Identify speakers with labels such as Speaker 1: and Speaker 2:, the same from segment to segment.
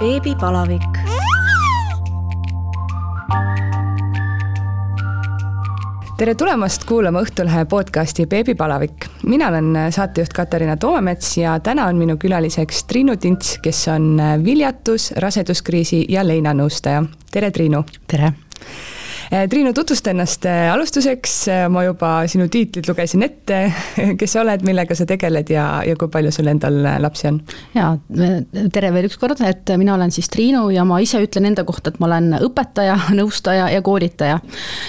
Speaker 1: beebipalavik. tere tulemast kuulama Õhtulehe podcasti Beebipalavik. mina olen saatejuht Katariina Toomets ja täna on minu külaliseks Triinu Tints, kes on viljatus, raseduskriisi ja leinanõustaja. tere, Triinu!
Speaker 2: tere!
Speaker 1: Eh, Triinu, tutvusta ennast eh, alustuseks, eh, ma juba sinu tiitlid lugesin ette, kes sa oled, millega sa tegeled ja, ja kui palju sul endal lapsi on?
Speaker 2: jaa, tere veel ükskord, et mina olen siis Triinu ja ma ise ütlen enda kohta, et ma olen õpetaja, nõustaja ja koolitaja.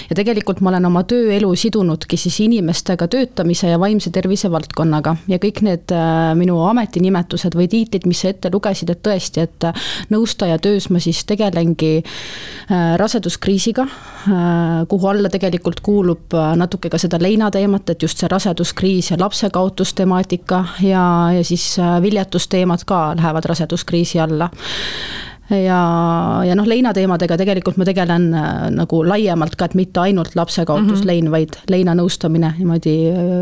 Speaker 2: ja tegelikult ma olen oma tööelu sidunudki siis inimestega töötamise ja vaimse tervise valdkonnaga ja kõik need minu ametinimetused või tiitlid, mis sa ette lugesid, et tõesti, et nõustaja töös ma siis tegelengi raseduskriisiga kuhu alla tegelikult kuulub äh, natuke ka seda leinateemat, et just see raseduskriis ja lapsekaotustemaatika ja, ja siis äh, viljetusteemad ka lähevad raseduskriisi alla ja, ja noh, leinateemadega tegelikult ma tegelen nagu laiemalt ka, et mitte ainult lapsekaotuslein mm, -hmm. vaid leinanõustamine niimoodi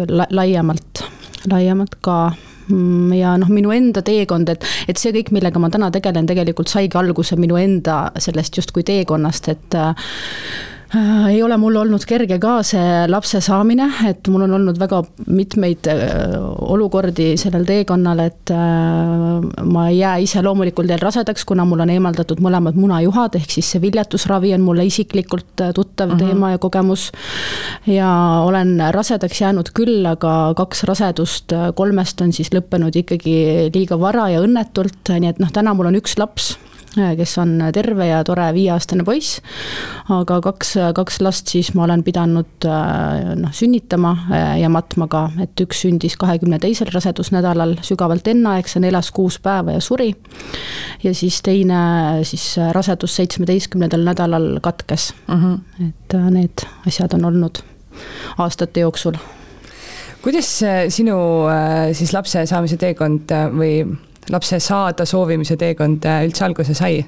Speaker 2: la, laiemalt, laiemalt ka mm, ja noh, minu enda teekond, et, et see kõik, millega ma täna tegelen, tegelikult saigi alguse minu enda sellest justkui teekonnast, et Äh, ei ole mul olnud kerge ka see lapse saamine, et mul on olnud väga mitmeid äh, olukordi sellel teekonnal, et äh, ma ei jää ise loomulikult veel rasedaks, kuna mul on eemaldatud mõlemad munajuhad, ehk siis see viljatusravi on mulle isiklikult tuttav mm -hmm. teema ja kogemus. ja olen rasedaks jäänud küll, aga kaks rasedust kolmest on siis lõppenud ikkagi liiga vara ja õnnetult, nii et noh, täna mul on üks laps Äh, kes on terve ja tore viieaastane poiss. aga kaks, kaks last siis ma olen pidanud äh, noh, sünnitama äh, ja matma ka, et üks sündis kahekümne teisel rasedusnädalal sügavalt enneaegsena, elas kuus päeva ja suri. ja siis teine siis rasedus seitsmeteistkümnendal nädalal katkes uh. Mhm. -huh. et need asjad on olnud aastate jooksul
Speaker 1: kuidas sinu siis lapse saamise teekond või lapse saada soovimise teekond äh, üldse alguse sai?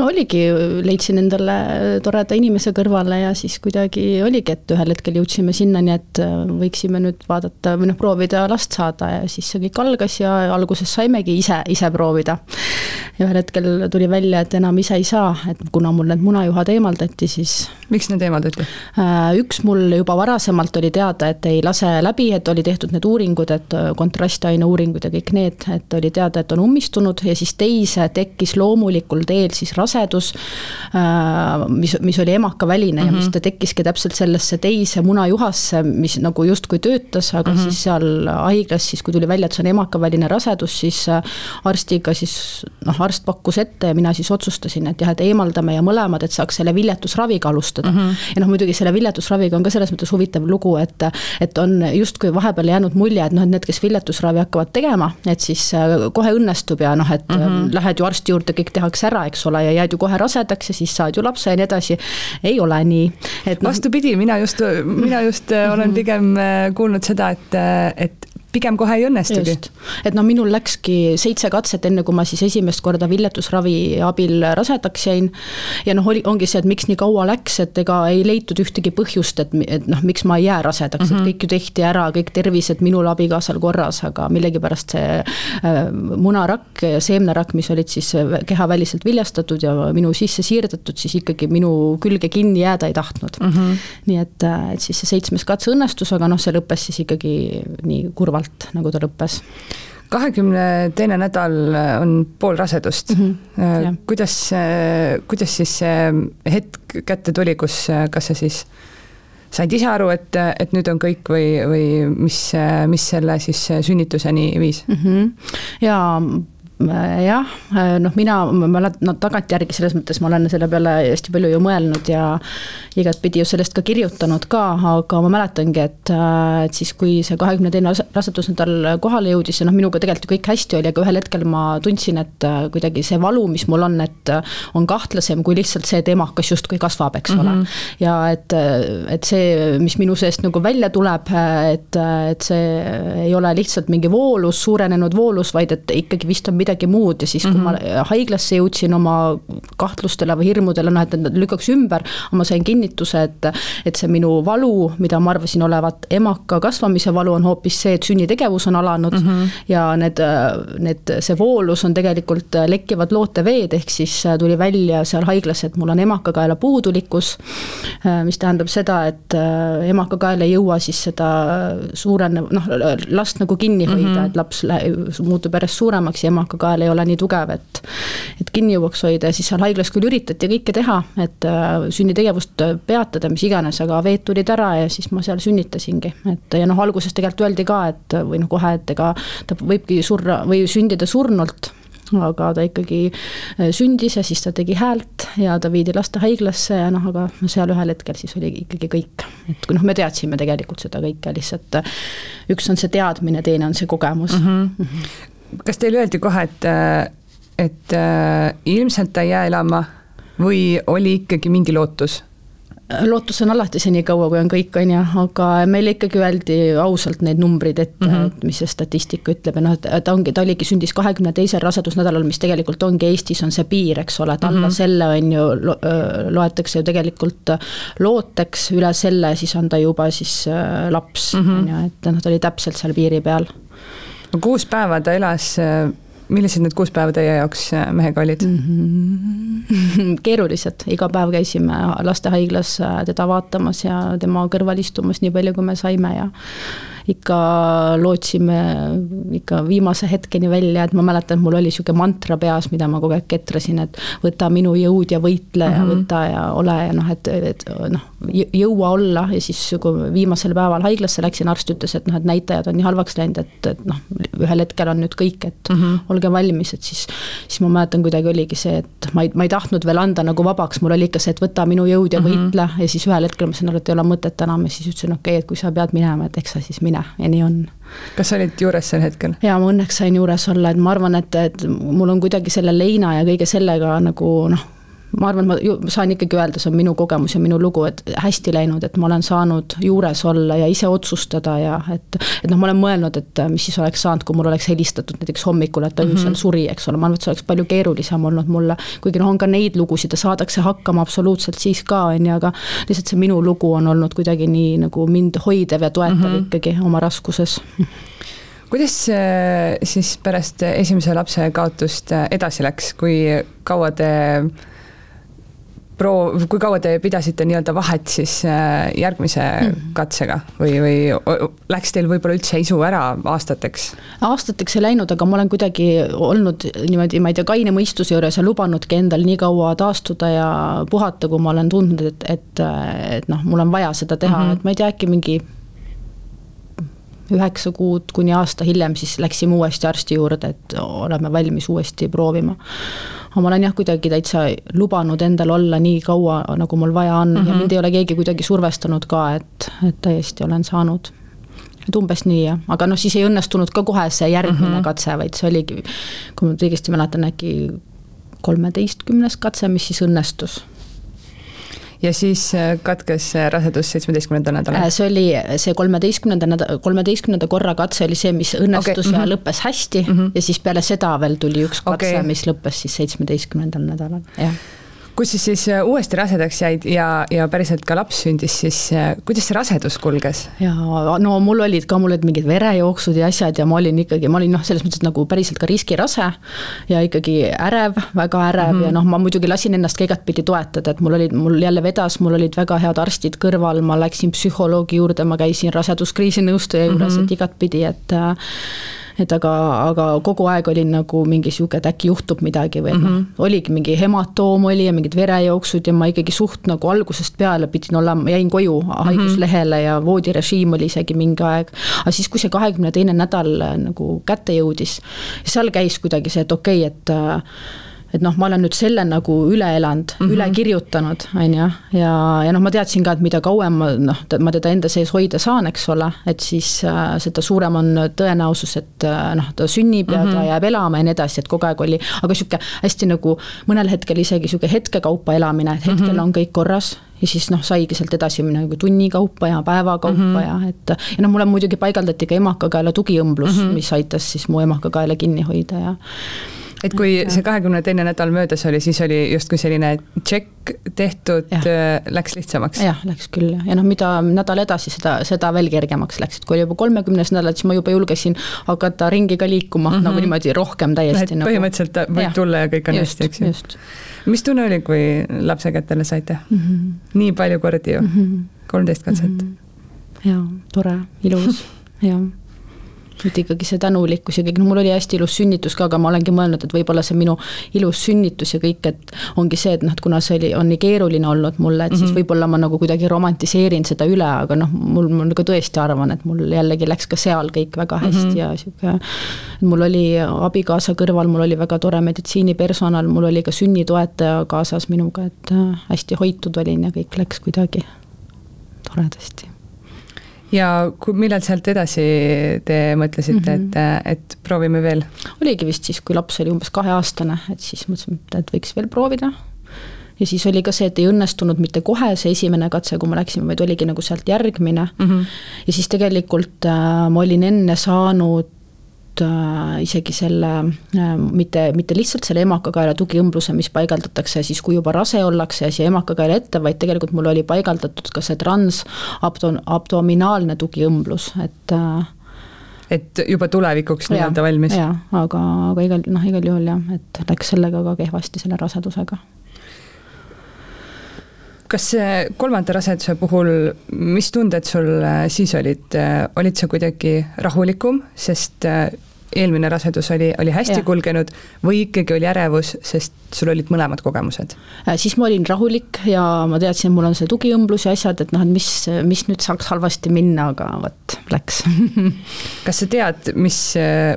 Speaker 2: No oligi, leidsin endale toreda inimese kõrvale ja siis kuidagi oligi, et ühel hetkel jõudsime sinnani, et äh, võiksime nüüd vaadata või noh, proovida last saada ja siis see kõik algas ja alguses saimegi ise, ise proovida. ja ühel hetkel tuli välja, et enam ise ei saa, et kuna mul need munajuhad eemaldati, siis.
Speaker 1: miks need eemaldati?
Speaker 2: Äh, üks mul juba varasemalt oli teada, et ei lase läbi, et oli tehtud need uuringud, et äh, kontrastaine uuringud ja kõik need, et oli teada, et on ummistunud ja siis teise tekkis loomulikul teel siis rasedus, äh, mis, mis oli emakaväline mm -hmm. ja mis mhm. ta tekkiski täpselt sellesse teise munajuhasse, mis nagu justkui töötas, aga mm -hmm. siis seal haiglas siis, kui tuli välja, et see on emakaväline rasedus, siis äh, arstiga siis noh, arst pakkus ette ja mina siis otsustasin, et jah, et eemaldame ja mõlemad, et saaks selle viljetusraviga alustada mm. -hmm. ja noh, muidugi selle viljetusraviga on ka selles mõttes huvitav lugu, et, et on justkui vahepeal jäänud mulje, et noh, et need, kes viljetusravi hakkavad tegema, et siis äh, kohe õnnestub ja noh, et mm -hmm. lähed ju arsti juurde, kõik tehakse ära, eks ole, ja jääd ju kohe rasedaks ja siis saad ju lapse ja nii edasi. ei ole nii,
Speaker 1: et no.... vastupidi, mina just, mina just äh, olen pigem äh, kuulnud seda, et, äh, et pigem kohe ei õnnestugi.
Speaker 2: et noh, minul läkski seitse katset, enne kui ma siis esimest korda viljetusravi abil rasedaks jäin. ja noh, oli, ongi see, et miks nii kaua läks, et ega ei leitud ühtegi põhjust, et, et noh, miks ma ei jää rasedaks mm, -hmm. et mhm. kõik ju tehti ära, kõik tervised minul abikaasal korras, aga millegipärast see äh, munarakk ja seemnerakk, mis olid siis kehaväliselt viljastatud ja minu sisse siirdatud, siis ikkagi minu külge kinni jääda ei tahtnud mm. -hmm. nii et, äh, et siis see seitsmes katse õnnestus, aga noh, see lõppes siis ikkagi nii kurvalt kurvalt, nagu ta lõppes
Speaker 1: kahekümne teine nädal on pool rasedust mm. -hmm, kuidas, kuidas siis see hetk kätte tuli, kus, kas sa siis said ise aru, et, et nüüd on kõik või, või mis, mis selle siis sünnituseni viis mm?
Speaker 2: -hmm. jaa Äh, jah, äh, noh, mina, ma mäletan, no tagantjärgi selles mõttes ma olen selle peale hästi palju ju mõelnud ja igatpidi ju sellest ka kirjutanud ka, aga ma mäletangi, et, äh, et siis, kui see kahekümne teine rasedusnädal kohale jõudis ja noh, minuga tegelikult ju kõik hästi oli, aga ühel hetkel ma tundsin, et kuidagi see valu, mis mul on, et on kahtlasem kui lihtsalt see, et emakas justkui kasvab, eks mm -hmm. ole. Mhm. ja et, et see, mis minu seest nagu välja tuleb, et, et see ei ole lihtsalt mingi voolus, suurenenud voolus, vaid et ikkagi vist on midagi midagi muud ja siis, kui mm -hmm. ma haiglasse jõudsin oma kahtlustele või hirmudele, noh, et nad lükkaks ümber, ma sain kinnituse, et, et see minu valu, mida ma arvasin olevat emaka kasvamise valu, on hoopis see, et sünnitegevus on alanud mm -hmm. ja need, need, see voolus on tegelikult lekkivad looteveed, ehk siis tuli välja seal haiglas, et mul on emakakaela puudulikkus, mis tähendab seda, et emakakael ei jõua siis seda suurenev, noh, last nagu kinni hoida mm, -hmm. et laps muutub järjest suuremaks ja emakakael ei ole nii tugev, et et kinni jõuaks hoida ja siis seal haiglas küll üritati kõike teha, et äh, sünnitegevust peatada, mis iganes, aga veed tulid ära ja siis ma seal sünnitasingi, et ja noh, alguses tegelikult öeldi ka, et või noh, kohe, et ega ta võibki surra või sündida surnult aga ta ikkagi äh, sündis ja siis ta tegi häält ja ta viidi lastehaiglasse ja noh, aga seal ühel hetkel siis oli ikkagi kõik. et kui noh, me teadsime tegelikult seda kõike, lihtsalt äh, üks on see teadmine, teine on see kogemus mm. -hmm.
Speaker 1: Kas teile öeldi kohe, et, äh, et äh, ilmselt ta ei jää elama või oli ikkagi mingi lootus?
Speaker 2: lootus on alati senikaua, kui on kõik, on ju, aga meile ikkagi öeldi ausalt need numbrid ette mm, -hmm. et mis see statistika ütleb ja noh, et ta ongi, ta oligi, sündis kahekümne teisel rasedusnädalal, mis tegelikult ongi Eestis on see piir, eks ole, et alla mm -hmm. selle on ju lo,, loetakse ju tegelikult looteks, üle selle siis on ta juba siis laps, mhm. on ju, et noh, ta oli täpselt seal piiri peal.
Speaker 1: Kuus päeva ta elas millised need kuus päeva teie jaoks mehega olid mm?
Speaker 2: -hmm. keerulised, iga päev käisime lastehaiglas äh, teda vaatamas ja tema kõrval istumas nii palju, kui me saime ja ikka lootsime ikka viimase hetkeni välja, et ma mäletan, et mul oli niisugune mantra peas, mida ma kogu aeg ketrasin, et võta minu jõud ja võitle mm -hmm. ja mhm. võta ja ole ja noh, et, et noh, jõua olla ja siis, kui viimasel päeval haiglasse läksin, arst ütles, et noh, et näitajad on nii halvaks läinud, et, et noh, ühel hetkel on nüüd kõik, et mm -hmm. olge valmis, et siis, siis ma mäletan, kuidagi oligi see, et ma ei, ma ei tahtnud veel anda nagu vabaks, mul oli ikka see, et võta minu jõud ja mm -hmm. võitle ja siis ühel hetkel ma sain aru, et ei ole mõtet enam ja siis ütlesin, okei okay,, et kui sa pead minema, et eks sa siis mine ja nii on
Speaker 1: kas sa olid juures sel hetkel?
Speaker 2: jaa, ma õnneks sain juures olla, et ma arvan, et, et mul on kuidagi selle leina ja kõige sellega nagu noh, ma arvan, ma ju saan ikkagi öelda, see on minu kogemus ja minu lugu, et hästi läinud, et ma olen saanud juures olla ja ise otsustada ja et et noh, ma olen mõelnud, et mis siis oleks saanud, kui mul oleks helistatud näiteks hommikul, et ta öösel mm -hmm. suri, eks ole, ma arvan, et see oleks palju keerulisem olnud mulle, kuigi noh, on ka neid lugusid ja saadakse hakkama absoluutselt siis ka, on ju, aga lihtsalt see minu lugu on olnud kuidagi nii nagu mind hoidev ja toetav mm -hmm. ikkagi oma raskuses
Speaker 1: kuidas äh, siis pärast esimese lapse kaotust äh, edasi läks, kui kaua te proov, kui kaua te pidasite nii-öelda vahet siis äh, järgmise mm. katsega või, või läks teil võib-olla üldse isu ära aastateks?
Speaker 2: aastateks ei läinud, aga ma olen kuidagi olnud niimoodi, ma ei tea, kaine mõistuse juures ja lubanudki endal nii kaua taastuda ja puhata, kui ma olen tundnud, et, et, et noh, mul on vaja seda teha mm, -hmm. et ma ei tea, äkki mingi üheksa kuud kuni aasta hiljem siis läksime uuesti arsti juurde, et oleme valmis uuesti proovima aga ma olen jah, kuidagi täitsa lubanud endal olla nii kaua, nagu mul vaja on mm -hmm. ja mhm. mind ei ole keegi kuidagi survestanud ka, et, et täiesti olen saanud et umbes nii jah, aga noh, siis ei õnnestunud ka kohe see järgmine mm -hmm. katse, vaid see oligi, kui ma õigesti mäletan, äkki kolmeteistkümnes katse, mis siis õnnestus
Speaker 1: ja siis äh, katkes rasedus seitsmeteistkümnendal nädalal?
Speaker 2: Äh, see oli see kolmeteistkümnenda nädala, kolmeteistkümnenda korra katse oli see, mis õnnestus okay, ja mm -hmm. lõppes hästi mm -hmm. ja siis peale seda veel tuli üks katse okay., mis lõppes siis seitsmeteistkümnendal nädalal, jah
Speaker 1: kui sa siis äh, uuesti rasedaks jäid ja, ja päriselt ka laps sündis, siis äh, kuidas see rasedus kulges?
Speaker 2: jaa, no mul olid ka, mul olid mingid verejooksud ja asjad ja ma olin ikkagi, ma olin noh, selles mõttes nagu päriselt ka riskirase ja ikkagi ärev, väga ärev mm -hmm. ja noh, ma muidugi lasin ennast ka igatpidi toetada, et mul olid, mul jälle vedas, mul olid väga head arstid kõrval, ma läksin psühholoogi juurde, ma käisin raseduskriisi nõustaja juures mm, -hmm. et igatpidi, et äh, et aga, aga kogu aeg oli nagu mingi sihuke, et äkki juhtub midagi või mm -hmm. noh, oligi mingi hematoom oli ja mingid verejooksud ja ma ikkagi suht nagu algusest peale pidin olema, jäin koju haiguslehele mm -hmm. ja voodirežiim oli isegi mingi aeg. aga siis, kui see kahekümne teine nädal nagu kätte jõudis, seal käis kuidagi see, et okei okay,, et et noh, ma olen nüüd selle nagu üle elanud mm, -hmm. üle kirjutanud, on ju, ja, ja noh, ma teadsin ka, et mida kauem ma noh, ma teda enda sees hoida saan, eks ole, et siis äh, seda suurem on tõenäosus, et äh, noh, ta sünnib ja mm -hmm. ta mhm. jääb elama ja nii edasi, et kogu aeg oli, aga sihuke hästi nagu mõnel hetkel isegi sihuke hetkekaupa elamine, et hetkel mm -hmm. on kõik korras ja siis noh, saigi sealt edasi minna nagu tunni kaupa ja päeva kaupa mm -hmm. ja et ja noh, mulle muidugi paigaldati ka emakakaela tugiõmblus mm, -hmm. mis aitas siis mu emakakaela kinni hoida ja
Speaker 1: et kui et, see kahekümne teine nädal möödas oli, siis oli justkui selline tšekk tehtud, läks lihtsamaks?
Speaker 2: jah, läks küll ja noh, mida nädal edasi, seda, seda veel kergemaks läks, et kui oli juba kolmekümnes nädal, siis ma juba julgesin hakata ringi ka liikuma mm -hmm. nagu niimoodi rohkem täiesti.
Speaker 1: Nagu... põhimõtteliselt võib ja. tulla ja kõik on
Speaker 2: just, hästi, eks ju.
Speaker 1: mis tunne oli, kui lapse kätele saite mm? -hmm. nii palju kordi ju mm, -hmm. kolmteist katset mm.
Speaker 2: -hmm. jaa, tore, ilus, jah et ikkagi see tänulikkus ja kõik, no mul oli hästi ilus sünnitus ka, aga ma olengi mõelnud, et võib-olla see minu ilus sünnitus ja kõik, et ongi see, et noh, et kuna see oli, on nii keeruline olnud mulle, et mm -hmm. siis mhm. võib-olla ma nagu kuidagi romantiseerin seda üle, aga noh, mul, ma nagu tõesti arvan, et mul jällegi läks ka seal kõik väga hästi mm -hmm. ja sihuke. mul oli abikaasa kõrval, mul oli väga tore meditsiinipersonal, mul oli ka sünnitoetaja kaasas minuga, et äh, hästi hoitud olin ja kõik läks kuidagi toredasti
Speaker 1: ja kui, millal sealt edasi te mõtlesite mm, -hmm. et, et proovime veel?
Speaker 2: oligi vist siis, kui laps oli umbes kaheaastane, et siis mõtlesime, et võiks veel proovida. ja siis oli ka see, et ei õnnestunud mitte kohe see esimene katse, kui me läksime, vaid oligi nagu sealt järgmine mm. -hmm. ja siis tegelikult äh, ma olin enne saanud äh, isegi selle äh,, mitte, mitte lihtsalt selle emakakaela tugiõmbluse, mis paigaldatakse siis, kui juba rase ollakse ja siia emakakaela ette, vaid tegelikult mul oli paigaldatud ka see transabdominaalne tugiõmblus, et äh,
Speaker 1: et juba tulevikuks nii-öelda valmis?
Speaker 2: jaa, aga, aga igal, noh, igal juhul jah, et läks sellega ka kehvasti, selle rasedusega
Speaker 1: kas kolmanda raseduse puhul, mis tunded sul siis olid, olid sa kuidagi rahulikum, sest eelmine rasedus oli, oli hästi ja. kulgenud või ikkagi oli ärevus, sest sul olid mõlemad kogemused?
Speaker 2: Äh, siis ma olin rahulik ja ma teadsin, et mul on see tugiõmblus ja asjad, et noh, et mis, mis nüüd saaks halvasti minna, aga vot, läks
Speaker 1: kas sa tead, mis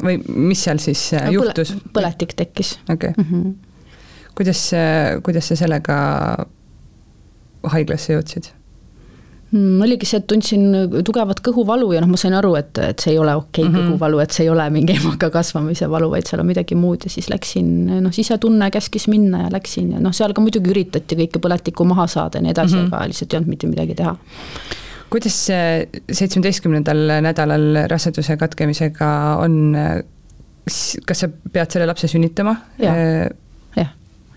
Speaker 1: või mis seal siis no, äh, juhtus
Speaker 2: põle,? põletik tekkis.
Speaker 1: okei okay. mm. -hmm. kuidas, kuidas sa sellega haiglasse jõudsid?
Speaker 2: Mm,? oligi see, et tundsin tugevat kõhuvalu ja noh, ma sain aru, et, et see ei ole okei okay, mm -hmm. kõhuvalu, et see ei ole mingi emaka kasvamise valu, vaid seal on midagi muud ja siis läksin, noh, sisetunne käskis minna ja läksin ja noh, seal ka muidugi üritati kõike põletikku maha saada ja nii edasi mm, -hmm. aga lihtsalt ei olnud mitte midagi teha
Speaker 1: kuidas seitsmeteistkümnendal nädalal raseduse katkemisega on, kas sa pead selle lapse sünnitama?
Speaker 2: jah, jah,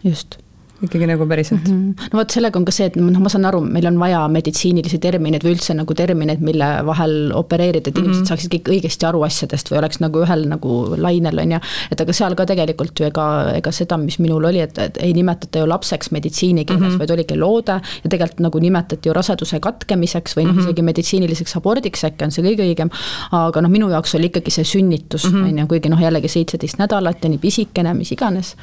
Speaker 2: just
Speaker 1: ikkagi nagu päriselt mm.
Speaker 2: -hmm. no vot, sellega on ka see, et noh, ma saan aru, meil on vaja meditsiinilisi termineid või üldse nagu termineid, mille vahel opereerida, et mm -hmm. inimesed saaksid kõik õigesti aru asjadest või oleks nagu ühel nagu lainel, on ju. et aga seal ka tegelikult ju ega, ega seda, mis minul oli, et, et ei nimetata ju lapseks meditsiinikeeles mm, -hmm. vaid oligi loode ja tegelikult nagu nimetati ju raseduse katkemiseks või noh mm -hmm., isegi meditsiiniliseks abordiks äkki on see kõige õigem. aga noh, minu jaoks oli ikkagi see sünnitus, mhm. on ju, kuigi noh, jällegi seitseteist nädalat ja nii pisikene, mis iganes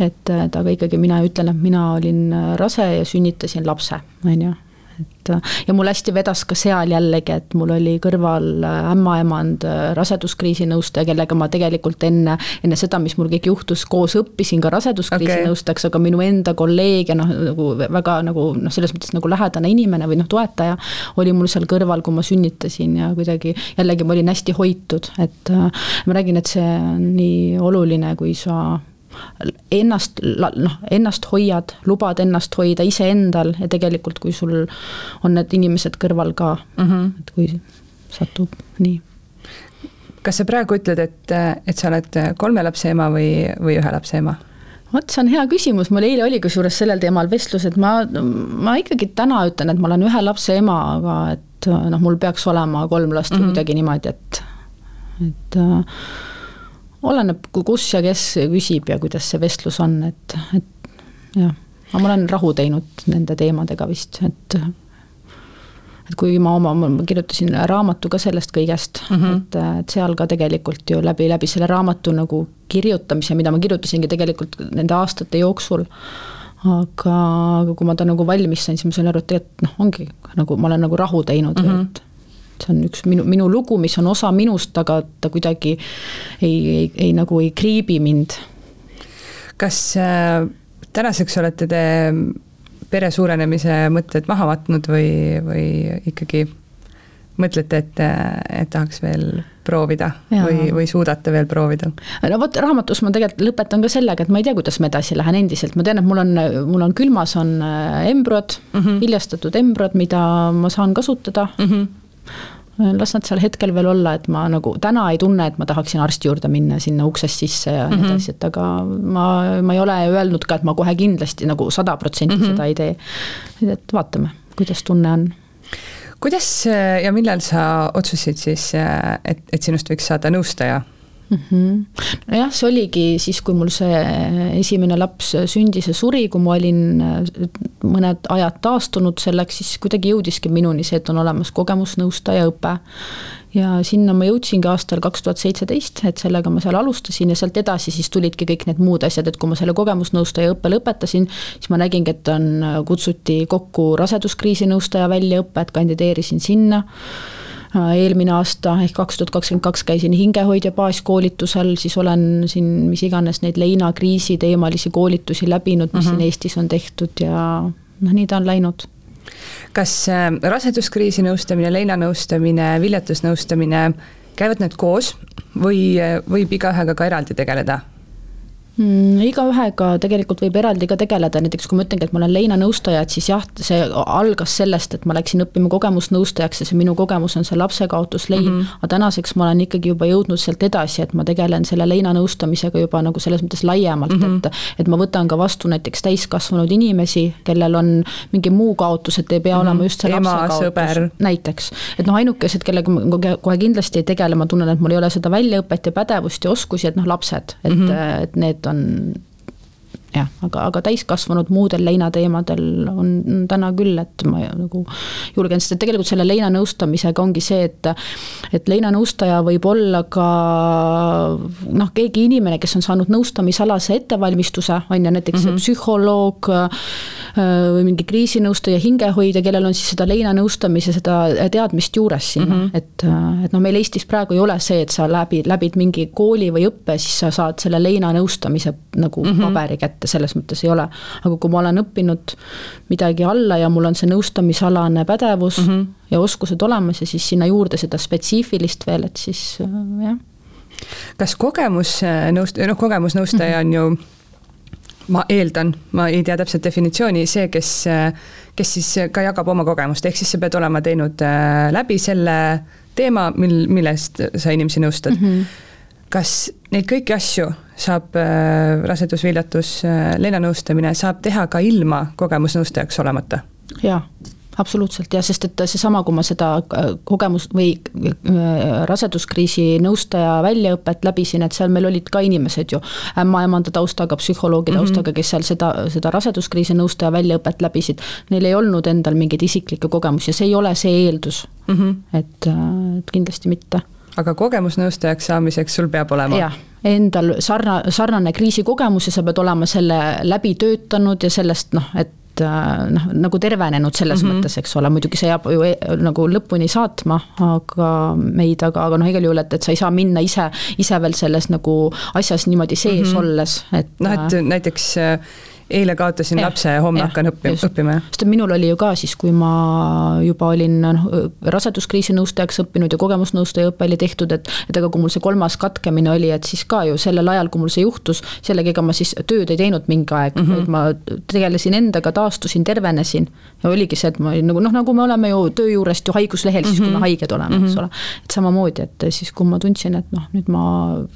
Speaker 2: et, et aga ikkagi mina ütlen, et mina olin rase ja sünnitasin lapse, on ju et ja mul hästi vedas ka seal jällegi, et mul oli kõrval ämmaemand, raseduskriisi nõustaja, kellega ma tegelikult enne, enne seda, mis mul kõik juhtus, koos õppisin ka raseduskriisi okay. aga minu enda kolleeg ja noh, nagu väga nagu noh, selles mõttes nagu lähedane inimene või noh, toetaja oli mul seal kõrval, kui ma sünnitasin ja kuidagi jällegi ma olin hästi hoitud, et ma räägin, et see on nii oluline, kui sa ennast, noh, ennast hoiad, lubad ennast hoida iseendal ja tegelikult, kui sul on need inimesed kõrval ka mm, -hmm. et kui satub nii.
Speaker 1: kas sa praegu ütled, et, et sa oled kolme lapse ema või, või ühe lapse ema?
Speaker 2: vot, see on hea küsimus, mul eile oli kusjuures sellel teemal vestlus, et ma, ma ikkagi täna ütlen, et ma olen ühe lapse ema, aga et noh, mul peaks olema kolm last mm -hmm. kuidagi niimoodi, et, et äh, oleneb, kus ja kes küsib ja kuidas see vestlus on, et, et jah, aga ma olen rahu teinud nende teemadega vist, et et kui ma oma, ma kirjutasin raamatu ka sellest kõigest mm, -hmm. et, et seal ka tegelikult ju läbi, läbi selle raamatu nagu kirjutamise, mida ma kirjutasingi tegelikult nende aastate jooksul, aga, aga kui ma ta nagu valmis sain, siis ma sain aru, et tegelikult noh, ongi nagu ma olen nagu rahu teinud mm, -hmm. et see on üks minu, minu lugu, mis on osa minust, aga ta kuidagi ei, ei, ei nagu ei kriibi mind.
Speaker 1: kas äh, tänaseks olete te pere suurenemise mõtted maha võtnud või, või ikkagi mõtlete, et, et tahaks veel proovida ja. või, või suudate veel proovida?
Speaker 2: no vot, raamatus ma tegelikult lõpetan ka sellega, et ma ei tea, kuidas ma edasi lähen endiselt, ma tean, et mul on, mul on külmas on äh, embrüod mm, -hmm. viljastatud embrüod, mida ma saan kasutada mm. -hmm las nad seal hetkel veel olla, et ma nagu täna ei tunne, et ma tahaksin arsti juurde minna sinna uksest sisse ja nii mm -hmm. edasi, et aga ma, ma ei ole öelnud ka, et ma kohe kindlasti nagu sada protsenti mhm. seda ei tee. et vaatame, kuidas tunne on
Speaker 1: kuidas ja millal sa otsustasid siis, et, et sinust võiks saada nõustaja?
Speaker 2: Mm. -hmm. nojah, see oligi siis, kui mul see esimene laps sündis ja suri, kui ma olin äh, mõned ajad taastunud selleks, siis kuidagi jõudiski minuni see, et on olemas kogemusnõustaja õpe. ja sinna ma jõudsingi aastal kaks tuhat seitseteist, et sellega ma seal alustasin ja sealt edasi siis tulidki kõik need muud asjad, et kui ma selle kogemusnõustaja õppe lõpetasin, siis ma nägingi, et on, kutsuti kokku raseduskriisi nõustaja väljaõpe, et kandideerisin sinna Äh, eelmine aasta ehk kaks tuhat kakskümmend kaks käisin hingehoidja baaskoolitusel, siis olen siin mis iganes neid leinakriisi teemalisi koolitusi läbinud, mis mm -hmm. siin mhm. Eestis on tehtud ja noh, nii ta on läinud
Speaker 1: kas äh, raseduskriisi nõustamine, leinanõustamine, viljatusnõustamine, käivad need koos või äh, võib igaühega ka eraldi tegeleda?
Speaker 2: Mm,? igaühega tegelikult võib eraldi ka tegeleda, näiteks kui ma ütlengi, et ma olen leinanõustaja, et siis jah, see algas sellest, et ma läksin õppima kogemusnõustajaks ja see minu kogemus on see lapsekaotuslein mm. -hmm. aga tänaseks ma olen ikkagi juba jõudnud sealt edasi, et ma tegelen selle leinanõustamisega juba nagu selles mõttes laiemalt mm, -hmm. et. et ma võtan ka vastu näiteks täiskasvanud inimesi, kellel on mingi muu kaotus, et ei pea mm -hmm. olema just see lapsekaotus. näiteks, et noh, ainukesed, kellega ma kohe kindlasti ei tegele, ma tunnen, et mul ei ole seda väljaõpet ja pädevust ja oskusi, et noh, lapsed, et mm, -hmm. et need on jah, aga, aga täiskasvanud muudel leinateemadel on täna küll, et ma nagu julgen, sest et tegelikult selle leinanõustamisega ongi see, et et leinanõustaja võib olla ka noh, keegi inimene, kes on saanud nõustamisalase ettevalmistuse, on ju, näiteks mm -hmm. psühholoog või mingi kriisinõustaja, hingehoidja, kellel on siis seda leinanõustamise, seda teadmist juures sinna mm, -hmm. et et noh, meil Eestis praegu ei ole see, et sa läbid, läbid mingi kooli või õppe, siis sa saad selle leinanõustamise nagu mm -hmm. paberi kätte et selles mõttes ei ole. aga kui ma olen õppinud midagi alla ja mul on see nõustamisalane pädevus mm -hmm. ja oskused olemas ja siis sinna juurde seda spetsiifilist veel, et siis äh, jah.
Speaker 1: kas kogemusnõust-, noh, kogemusnõustaja on ju ma eeldan, ma ei tea täpset definitsiooni, see, kes, kes siis ka jagab oma kogemust, ehk siis sa pead olema teinud äh, läbi selle teema, mil, millest sa inimesi nõustad mm. -hmm kas neid kõiki asju saab äh, rasedus, viljatus äh,, leinanõustamine saab teha ka ilma kogemusnõustajaks olemata?
Speaker 2: jaa absoluutselt jah, sest et seesama, kui ma seda äh, kogemus või raseduskriisi nõustaja väljaõpet läbisin, et seal meil olid ka inimesed ju ämmaemanda taustaga, psühholoogi mhm. taustaga mm, -hmm. kes seal seda, seda raseduskriisi nõustaja väljaõpet läbisid. Neil ei olnud endal mingeid isiklikke kogemusi ja see ei ole see eeldus mm, -hmm. et, et kindlasti mitte
Speaker 1: aga kogemusnõustajaks saamiseks sul peab olema?
Speaker 2: jah, endal sarna-, sarnane kriisikogemus ja sa pead olema selle läbi töötanud ja sellest noh, et äh, noh, nagu tervenenud selles mm -hmm. mõttes, eks ole, muidugi see jääb ju e nagu lõpuni saatma, aga meid, aga, aga noh, igal juhul, et, et sa ei saa minna ise, ise veel selles nagu asjas niimoodi sees mm -hmm. olles, et.
Speaker 1: noh, et äh, näiteks äh, eile kaotasin ja, lapse, homme ja, hakkan õppima, õppima, jah?
Speaker 2: sest minul oli ju ka siis, kui ma juba olin noh, raseduskriisi nõustajaks õppinud ja kogemusnõustaja õpe oli tehtud, et et aga kui mul see kolmas katkemine oli, et siis ka ju sellel ajal, kui mul see juhtus, sellega ega ma siis tööd ei teinud mingi aeg mm, -hmm. vaid ma tegelesin endaga, taastusin, tervenesin. ja oligi see, et ma olin nagu noh, nagu me oleme ju töö juurest ju haiguslehel mm, -hmm. siis kui me mhm. haiged oleme mm, -hmm. eks ole. et samamoodi, et siis, kui ma tundsin, et noh, nüüd ma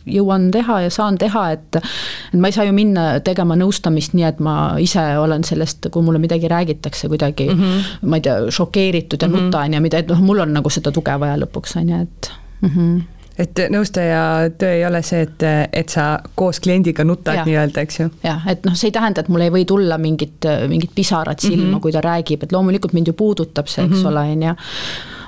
Speaker 2: jõuan teha ja saan teha, et et ma ei saa ju minna tegema nõustamist nii, et ma ma ise olen sellest, kui mulle midagi räägitakse kuidagi mm, -hmm. ma ei tea, šokeeritud ja mm -hmm. nutan ja mida, et noh, mul on nagu seda tuge vaja lõpuks, on ju, et mm. -hmm
Speaker 1: et nõustaja töö ei ole see, et, et sa koos kliendiga nutad nii-öelda, eks ju?
Speaker 2: jah, et noh, see ei tähenda, et mul ei või tulla mingit, mingit pisarat silma mm, -hmm. kui ta räägib, et loomulikult mind ju puudutab see, eks mm -hmm. ole, on ju.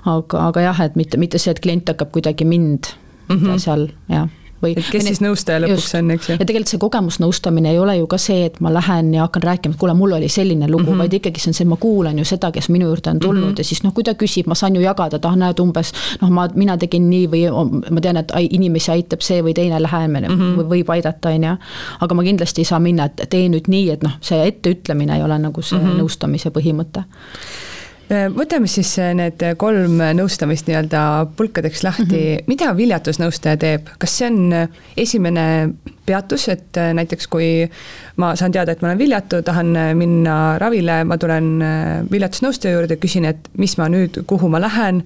Speaker 2: aga, aga jah, et mitte, mitte see, et klient hakkab kuidagi mind mm -hmm. seal, jah
Speaker 1: või. et kes siis nõustaja lõpuks just. on, eks ju.
Speaker 2: ja tegelikult see kogemusnõustamine ei ole ju ka see, et ma lähen ja hakkan rääkima, et kuule, mul oli selline lugu mm, -hmm. vaid ikkagi see on see, ma kuulan ju seda, kes minu juurde on tulnud mm -hmm. ja siis noh, kui ta küsib, ma saan ju jagada, et ah, näed umbes noh, ma, mina tegin nii või ma tean, et inimesi aitab see või teine lähemine mm -hmm. võib aidata, on ju. aga ma kindlasti ei saa minna, et tee nüüd nii, et noh, see etteütlemine ei ole nagu see mm -hmm. nõustamise põhimõte
Speaker 1: võtame siis äh, need kolm nõustamist nii-öelda pulkadeks lahti mm, -hmm. mida viljatusnõustaja teeb, kas see on äh, esimene peatus, et näiteks kui ma saan teada, et ma olen viljatu, tahan minna ravile, ma tulen viljatusnõustaja juurde, küsin, et mis ma nüüd, kuhu ma lähen,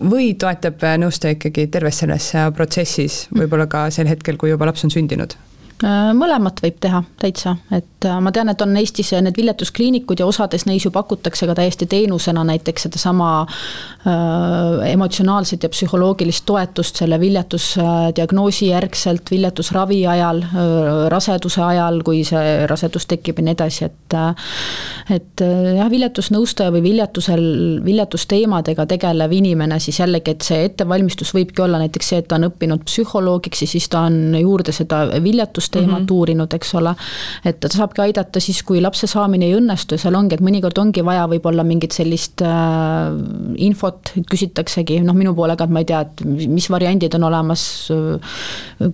Speaker 1: või toetab nõustaja ikkagi terves selles protsessis, võib-olla ka sel hetkel, kui juba laps on sündinud?
Speaker 2: Äh, mõlemat võib teha täitsa, et äh, ma tean, et on Eestis need viljetuskliinikud ja osades neis ju pakutakse ka täiesti teenusena näiteks sedasama äh, emotsionaalset ja psühholoogilist toetust selle viljetusdiagnoosi järgselt, viljetusravi ajal äh,, raseduse ajal, kui see rasedus tekib ja nii edasi, et äh, et äh, jah, viljetusnõustaja või viljetusel, viljetusteemadega tegelev inimene siis jällegi, et see ettevalmistus võibki olla näiteks see, et ta on õppinud psühholoogiks ja siis ta on juurde seda viljetust haridusteemat mm -hmm. uurinud, eks ole. et ta saabki aidata siis, kui lapse saamine ei õnnestu ja seal ongi, et mõnikord ongi vaja võib-olla mingit sellist äh, infot, küsitaksegi noh, minu poole ka, et ma ei tea, et mis variandid on olemas äh,,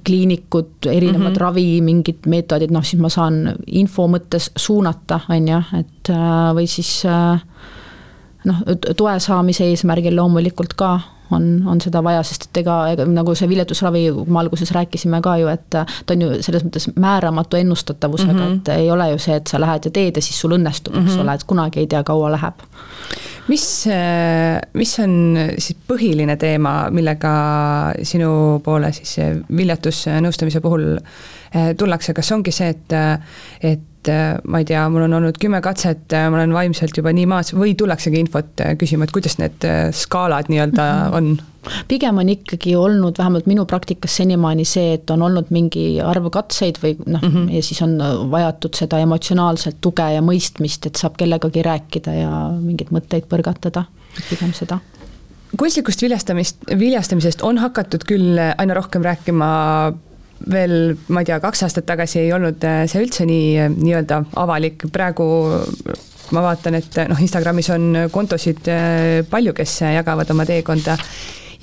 Speaker 2: kliinikud, erinevad mm -hmm. ravi, mingid meetodid, noh siis ma saan info mõttes suunata, on ju, et äh, või siis äh, noh, toe saamise eesmärgil loomulikult ka on, on seda vaja, sest et ega, ega nagu see viljetusravi, kui me alguses rääkisime ka ju, et ta on ju selles mõttes määramatu ennustatavusega mm, -hmm. et ei ole ju see, et sa lähed ja teed ja siis sul õnnestub mm, -hmm. eks mhm. ole, et kunagi ei tea, kaua läheb.
Speaker 1: mis, mis on siis põhiline teema, millega sinu poole siis viljetusnõustamise puhul eh, tullakse, kas ongi see, et, et et äh, ma ei tea, mul on olnud kümme katset, äh, ma olen vaimselt juba nii maas või tullaksegi infot äh, küsima, et kuidas need skaalad nii-öelda mhm. on?
Speaker 2: pigem on ikkagi olnud, vähemalt minu praktikas senimaani see, et on olnud mingi arv katseid või noh mm, -hmm. ja siis on vajatud seda emotsionaalset tuge ja mõistmist, et saab kellegagi rääkida ja mingeid mõtteid põrgatada, pigem seda
Speaker 1: kunstlikust viljastamist, viljastamisest on hakatud küll aina rohkem rääkima veel, ma ei tea, kaks aastat tagasi ei olnud äh, see üldse nii äh, nii-öelda avalik, praegu ma vaatan, et noh, Instagramis on kontosid äh, palju, kes jagavad oma teekonda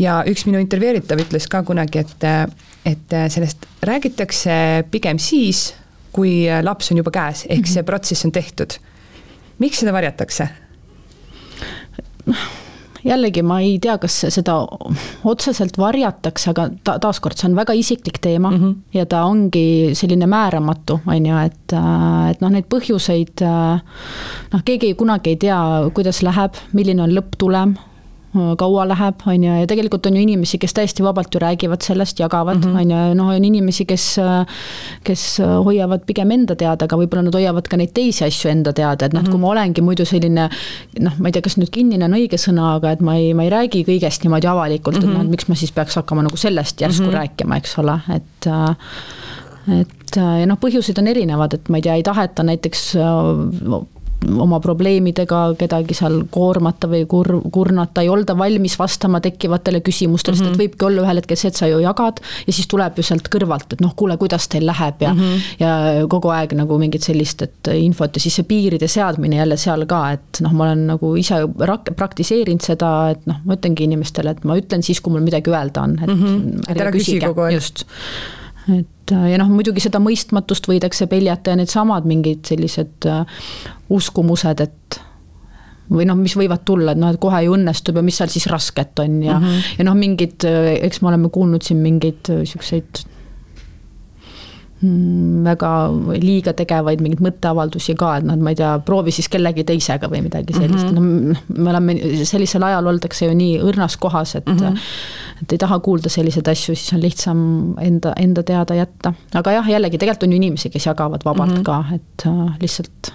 Speaker 1: ja üks minu intervjueeritav ütles ka kunagi, et, et sellest räägitakse pigem siis, kui laps on juba käes, ehk see mhm. protsess on tehtud. miks seda varjatakse?
Speaker 2: Jällegi ma ei tea, kas seda otseselt varjatakse, aga ta, taaskord, see on väga isiklik teema mm -hmm. ja ta ongi selline määramatu, on ju, et, et noh, neid põhjuseid noh, keegi kunagi ei tea, kuidas läheb, milline on lõpptulem kaua läheb, on ju, ja tegelikult on ju inimesi, kes täiesti vabalt ju räägivad sellest, jagavad, mhm. on ju, noh, on inimesi, kes kes hoiavad pigem enda teada, aga võib-olla nad hoiavad ka neid teisi asju enda teada, et noh, et kui ma olengi muidu selline noh, ma ei tea, kas nüüd kinnine on õige sõna, aga et ma ei, ma ei räägi kõigest niimoodi avalikult mm, -hmm. et noh, et miks ma siis peaks hakkama nagu sellest järsku mm -hmm. rääkima, eks ole, et et ja noh, põhjused on erinevad, et ma ei tea, ei taheta näiteks oma probleemidega kedagi seal koormata või kur-, kurnata, ei olda valmis vastama tekkivatele küsimustele mm, -hmm. sest et mhm. võibki olla ühel hetkel see, et sa ju jagad ja siis tuleb ju sealt kõrvalt, et noh, kuule, kuidas teil läheb ja mm, -hmm. ja kogu aeg nagu mingit sellist, et infot ja siis see piiride seadmine jälle seal ka, et noh, ma olen nagu ise rak-, praktiseerinud seda, et noh, ma ütlengi inimestele, et ma ütlen siis, kui mul midagi öelda on, et mm.
Speaker 1: -hmm. et ära küsi kogu aeg.
Speaker 2: just et äh, ja noh, muidugi seda mõistmatust võidakse peljata ja needsamad mingid sellised äh, uskumused, et või noh, mis võivad tulla, et noh, et kohe ju õnnestub ja mis seal siis rasket on ja mm, -hmm. ja noh, mingid, äh, eks me oleme kuulnud siin mingeid siukseid väga liiga tegevaid mingeid mõtteavaldusi ka, et noh, ma ei tea, proovi siis kellegi teisega või midagi sellist mm, -hmm. no me oleme, sellisel ajal oldakse ju nii õrnas kohas, et mm -hmm. et ei taha kuulda selliseid asju, siis on lihtsam enda, enda teada jätta. aga jah, jällegi tegelikult on ju inimesi, kes jagavad vabalt mm -hmm. ka, et äh, lihtsalt.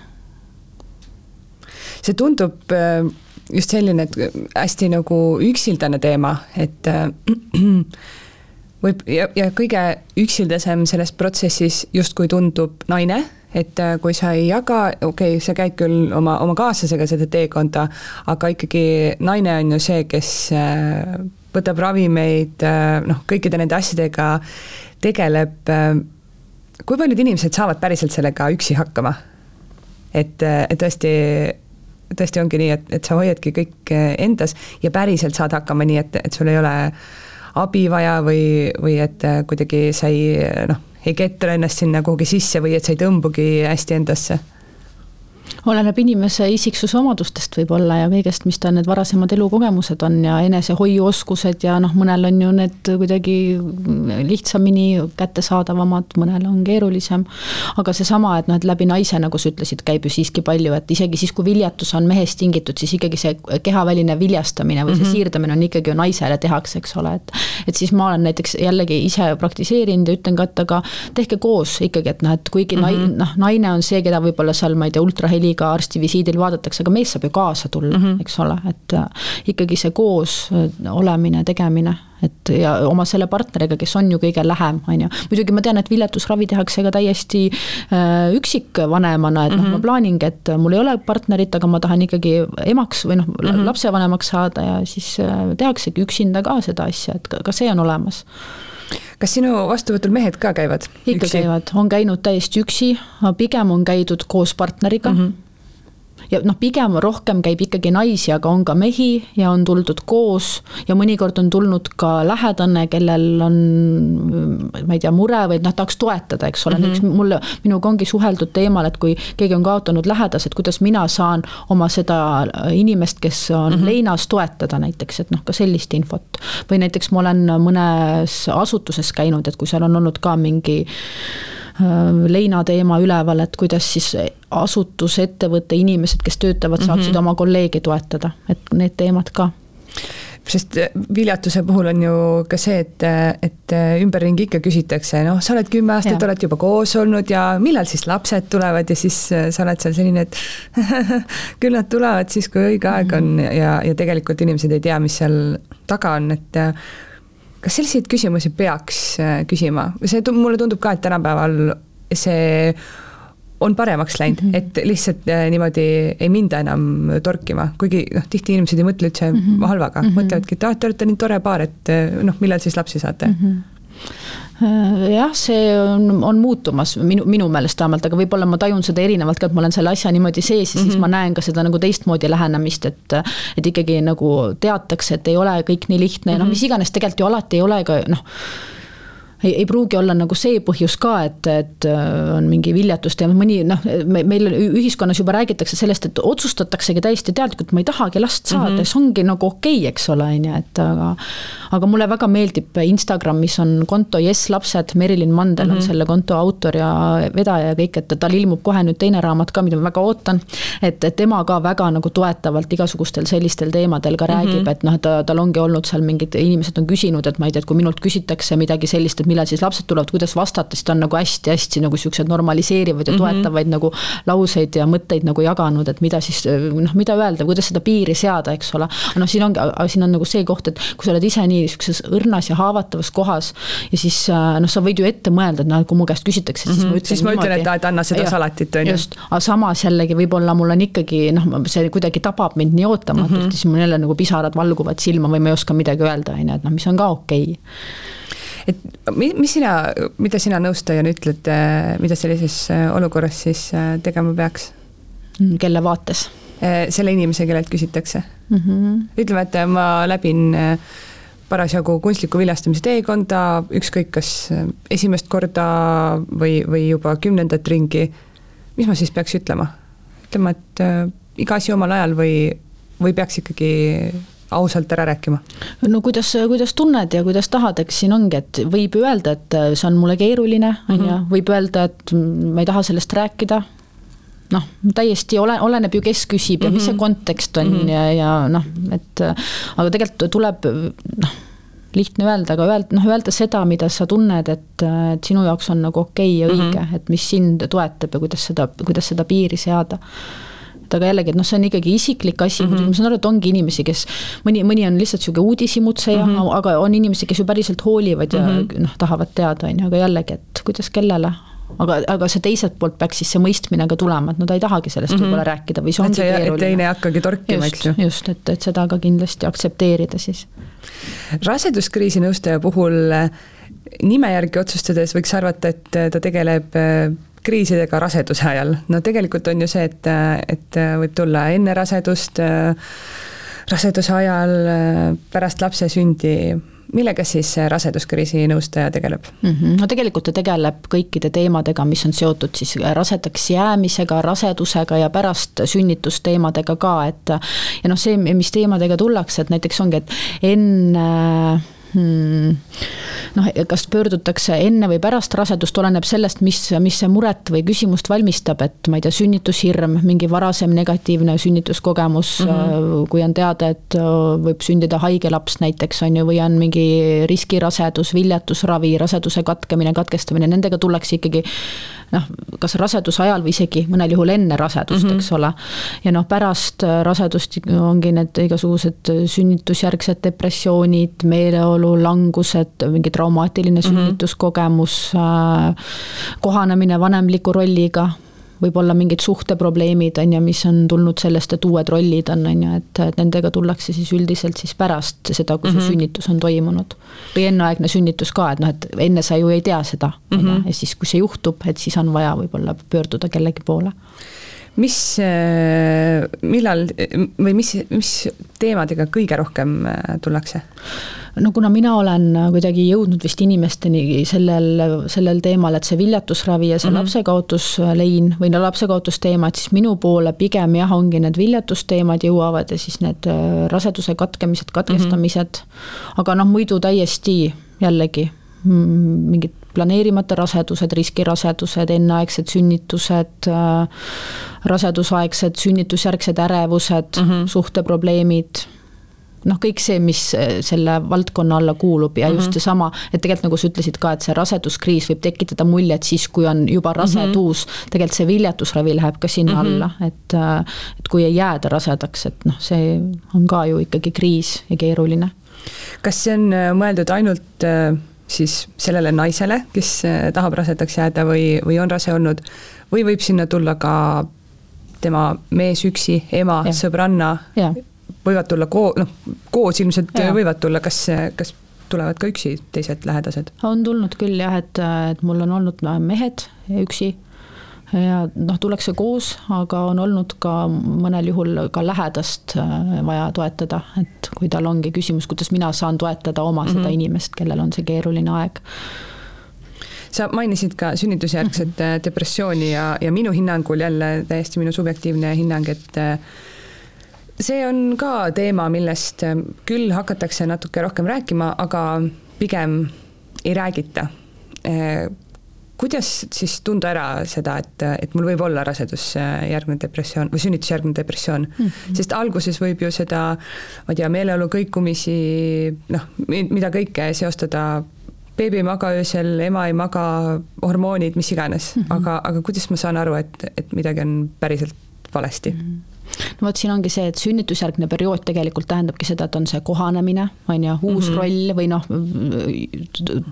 Speaker 1: see tundub äh, just selline, et hästi nagu üksildane teema, et äh, võib ja, ja kõige üksildasem selles protsessis justkui tundub naine, et äh, kui sa ei jaga, okei okay,, sa käid küll oma, oma kaaslasega seda teekonda, aga ikkagi naine on ju see, kes äh, võtab ravimeid, äh, noh, kõikide nende asjadega tegeleb. kui paljud inimesed saavad päriselt sellega üksi hakkama? et, et tõesti, tõesti ongi nii, et, et sa hoiadki kõik endas ja päriselt saad hakkama nii, et, et sul ei ole äh, abi vaja või, või et äh, kuidagi sa ei noh, ei ketra ennast sinna kuhugi sisse või et sa ei tõmbugi hästi endasse?
Speaker 2: Oleneb inimese isiksuse omadustest võib-olla ja kõigest, mis ta need varasemad elukogemused on ja enesehoiuoskused ja noh, mõnel on ju need kuidagi lihtsamini kättesaadavamad, mõnel on keerulisem. aga seesama, et noh, et läbi naise, nagu sa ütlesid, käib ju siiski palju, et isegi siis, kui viljatus on mehest tingitud, siis ikkagi see kehaväline viljastamine või see mm -hmm. siirdamine on ikkagi ju naisele tehakse, eks ole, et. et siis ma olen näiteks jällegi ise praktiseerinud ja ütlen ka, et aga tehke koos ikkagi, et noh, et kuigi mm -hmm. noh, naine on see, keda võib-olla seal, ma ei tea, ultraheli iga arsti visiidil vaadatakse, aga mees saab ju kaasa tulla mm, -hmm. eks ole, et äh, ikkagi see koos äh, olemine, tegemine, et ja oma selle partneriga, kes on ju kõige lähem, on ju. muidugi ma tean, et viljatusravi tehakse ka täiesti äh, üksikvanemana, et noh mm -hmm., ma plaaningi, et mul ei ole partnerit, aga ma tahan ikkagi emaks või noh mm -hmm., lapsevanemaks saada ja siis tehaksegi üksinda ka seda asja, et ka, ka see on olemas
Speaker 1: kas sinu vastuvõtul mehed ka käivad?
Speaker 2: ikka üksi? käivad, on käinud täiesti üksi, pigem on käidud koos partneriga mm. -hmm ja noh, pigem rohkem käib ikkagi naisi, aga on ka mehi ja on tuldud koos ja mõnikord on tulnud ka lähedane, kellel on ma ei tea, mure või noh, tahaks toetada, eks ole mm, -hmm. näiteks mulle, minuga ongi suheldud teemal, et kui keegi on kaotanud lähedased, kuidas mina saan oma seda inimest, kes on mm -hmm. leinas, toetada näiteks, et noh, ka sellist infot. või näiteks ma olen mõnes asutuses käinud, et kui seal on olnud ka mingi leina teema üleval, et kuidas siis asutus, ettevõte, inimesed, kes töötavad, saaksid mm -hmm. oma kolleegi toetada, et need teemad ka
Speaker 1: sest viljatuse puhul on ju ka see, et, et ümberringi ikka küsitakse, noh, sa oled kümme aastat, oled juba koos olnud ja millal siis lapsed tulevad ja siis sa oled seal selline, et küll nad tulevad siis, kui õige aeg on mhm. ja, ja tegelikult inimesed ei tea, mis seal taga on, et kas selliseid küsimusi peaks äh, küsima, see, mulle tundub ka, et tänapäeval see on paremaks läinud mm, -hmm. et lihtsalt äh, niimoodi ei minda enam torkima, kuigi noh, tihti inimesed ei mõtle üldse mm -hmm. halvaga mm, -hmm. mõtlevadki, et ah, te olete nii tore paar, et äh, noh, millal siis lapsi saate mm. -hmm
Speaker 2: jah, see on, on muutumas minu, minu meelest vähemalt, aga võib-olla ma tajun seda erinevalt ka, et ma olen selle asja niimoodi sees ja mm -hmm. siis ma mhm. näen ka seda nagu teistmoodi lähenemist, et et ikkagi nagu teatakse, et ei ole kõik nii lihtne ja mm -hmm. noh, mhm. mis iganes, tegelikult ju alati ei ole ka noh ei, ei pruugi olla nagu see põhjus ka, et, et äh, on mingi viljatust ja mõni noh, meil ühiskonnas juba räägitakse sellest, et otsustataksegi täiesti teadlikult, ma ei tahagi last saada mm, -hmm. see ongi nagu okei okay,, eks ole, on ju, et aga. aga mulle väga meeldib Instagramis on konto Yes lapsed, Merilin Mandel mm -hmm. on mhm. selle konto autor ja vedaja ja kõik, et tal ilmub kohe nüüd teine raamat ka, mida ma väga ootan. et, et tema ka väga nagu toetavalt igasugustel sellistel teemadel ka räägib mm, -hmm. et noh, ta, tal ongi olnud seal mingid inimesed on küsinud, et ma ei tea, et kui minult küsitakse midagi sellist, et millal siis lapsed tulevad, kuidas vastata, siis ta on nagu hästi-hästi nagu siuksed normaliseerivad ja mm -hmm. toetavaid nagu lauseid ja mõtteid nagu jaganud, et mida siis noh, mida öelda, kuidas seda piiri seada, eks ole. noh, siin ongi, siin on nagu see koht, et kui sa oled ise nii sihukeses õrnas ja haavatavas kohas ja siis noh, sa võid ju ette mõelda, et noh, kui mu käest küsitakse, siis mm -hmm. ma ütlen
Speaker 1: siis ma ütlen, et, et anna seda ja, salatit, on
Speaker 2: ju. just, aga samas jällegi võib-olla mul on ikkagi noh, see kuidagi tabab mind nii ootamatult mm, -hmm. siis mul jälle nagu pisarad valguvad silma või ma ei oska midagi öelda, on ju, et noh, mis on ka okei okay
Speaker 1: et mis sina, mida sina nõustajana ütled, äh, mida sellises äh, olukorras siis äh, tegema peaks?
Speaker 2: Mm, kelle vaates?
Speaker 1: selle inimese, kellelt küsitakse mm. -hmm. ütleme, et ma läbin parasjagu kunstliku viljastamise teekonda, ükskõik kas esimest korda või, või juba kümnendat ringi. mis ma siis peaks ütlema? ütlema, et iga asi omal ajal või, või peaks ikkagi ausalt ära rääkima?
Speaker 2: no kuidas, kuidas tunned ja kuidas tahad, eks siin ongi, et võib öelda, et see on mulle keeruline, on ju, mhm. võib öelda, et ma ei taha sellest rääkida, noh, täiesti ole, oleneb ju, kes küsib ja mm -hmm. mis see mhm. kontekst on mm -hmm. ja, ja noh, et aga tegelikult tuleb noh, lihtne öelda, aga öelda, noh, öelda seda, mida sa tunned, et, et sinu jaoks on nagu okei okay ja õige mm, -hmm. et mis sind toetab ja kuidas seda, kuidas seda piiri seada et aga jällegi, et noh, see on ikkagi isiklik asi mm, -hmm. ma saan aru, et ongi inimesi, kes mõni, mõni on lihtsalt sihuke uudishimutseja mm, -hmm. aga on inimesi, kes ju päriselt hoolivad ja mm -hmm. noh, tahavad teada, on ju, aga jällegi, et kuidas kellele aga, aga see teiselt poolt peaks siis see mõistmine ka tulema, et no ta ei tahagi sellest mm -hmm. võib-olla rääkida või see ongi keeruline.
Speaker 1: teine ei hakkagi torkima, eks ju.
Speaker 2: just, et, et seda ka kindlasti aktsepteerida siis.
Speaker 1: raseduskriisi nõustaja puhul nime järgi otsustades võiks arvata, et ta tegeleb kriisidega raseduse ajal, no tegelikult on ju see, et, et võib tulla enne rasedust, raseduse ajal, pärast lapse sündi, millega siis raseduskriisi nõustaja tegeleb
Speaker 2: mm? -hmm. no tegelikult ta tegeleb kõikide teemadega, mis on seotud siis rasedaks jäämisega, rasedusega ja pärast sünnitusteemadega ka, et ja noh, see, mis teemadega tullakse, et näiteks ongi, et enne hmm, noh, kas pöördutakse enne või pärast rasedust, oleneb sellest, mis, mis see muret või küsimust valmistab, et ma ei tea, sünnitushirm, mingi varasem negatiivne sünnituskogemus mm, -hmm. kui on teada, et äh, võib sündida haige laps näiteks, on ju, või on mingi riskirasedus, viljatusravi, raseduse katkemine, katkestamine, nendega tullakse ikkagi noh, kas raseduse ajal või isegi mõnel juhul enne rasedust mm, -hmm. eks ole. ja noh, pärast äh, rasedust ongi need igasugused sünnitusjärgsed depressioonid, meeleolu langused, mingi traumaatiline mm -hmm. sünnituskogemus, äh, kohanemine vanemliku rolliga võib-olla mingid suhteprobleemid, on ju, mis on tulnud sellest, et uued rollid on, on ju, et, et nendega tullakse siis üldiselt siis pärast seda, kui mm -hmm. su sünnitus on toimunud. või enneaegne sünnitus ka, et noh, et enne sa ju ei tea seda, on ju, mhm. ja siis, kui see juhtub, et siis on vaja võib-olla pöörduda kellegi poole
Speaker 1: mis, millal või mis, mis teemadega kõige rohkem tullakse?
Speaker 2: no kuna mina olen kuidagi jõudnud vist inimesteni sellel, sellel teemal, et see viljatusravi ja see mm -hmm. lapsekaotuslein või no lapsekaotusteemad, siis minu poole pigem jah, ongi need viljatusteemad jõuavad ja siis need äh, raseduse katkemised, katkestamised mm. -hmm. aga noh, muidu täiesti jällegi mingid planeerimata rasedused, riskirasedused, enneaegsed sünnitused, äh, rasedusaegsed sünnitusjärgsed ärevused mm, -hmm. suhteprobleemid noh, kõik see, mis äh, selle valdkonna alla kuulub ja mm -hmm. just mhm. seesama, et tegelikult nagu sa ütlesid ka, et see raseduskriis võib tekitada muljet siis, kui on juba rasedus mm, -hmm. tegelikult see viljatusravi läheb ka sinna mm -hmm. alla, et äh, et kui ei jääda rasedaks, et noh, see on ka ju ikkagi kriis ja keeruline.
Speaker 1: kas see on äh, mõeldud ainult siis sellele naisele, kes tahab rasedaks jääda või, või on rase olnud, või võib sinna tulla ka tema mees üksi, ema, sõbranna, võivad tulla koo-, noh, koos ilmselt ja. võivad tulla, kas, kas tulevad ka üksi teised lähedased?
Speaker 2: on tulnud küll jah, et, et mul on olnud mehed üksi ja noh, tullakse koos, aga on olnud ka mõnel juhul ka lähedast äh, vaja toetada, et kui tal ongi küsimus, kuidas mina saan toetada oma mm -hmm. seda mhm. inimest, kellel on see keeruline aeg
Speaker 1: sa mainisid ka sünnitusjärgset -hmm. depressiooni ja, ja minu hinnangul jälle täiesti minu subjektiivne hinnang, et see on ka teema, millest küll hakatakse natuke rohkem rääkima, aga pigem ei räägita. Äh, kuidas siis tunda ära seda, et, et mul võib olla rasedusjärgne depressioon või sünnitusjärgne depressioon mm, -hmm. sest alguses võib ju seda, ma ei tea, meeleolu kõikumisi, noh, mida kõike seostada beebi ei maga öösel, ema ei maga, hormoonid, mis iganes mm, -hmm. aga, aga kuidas ma saan aru, et, et midagi on päriselt valesti mm? -hmm
Speaker 2: no vot, siin ongi see, et sünnitusjärgne periood tegelikult tähendabki seda, et on see kohanemine, on ju, uus mm -hmm. roll või noh,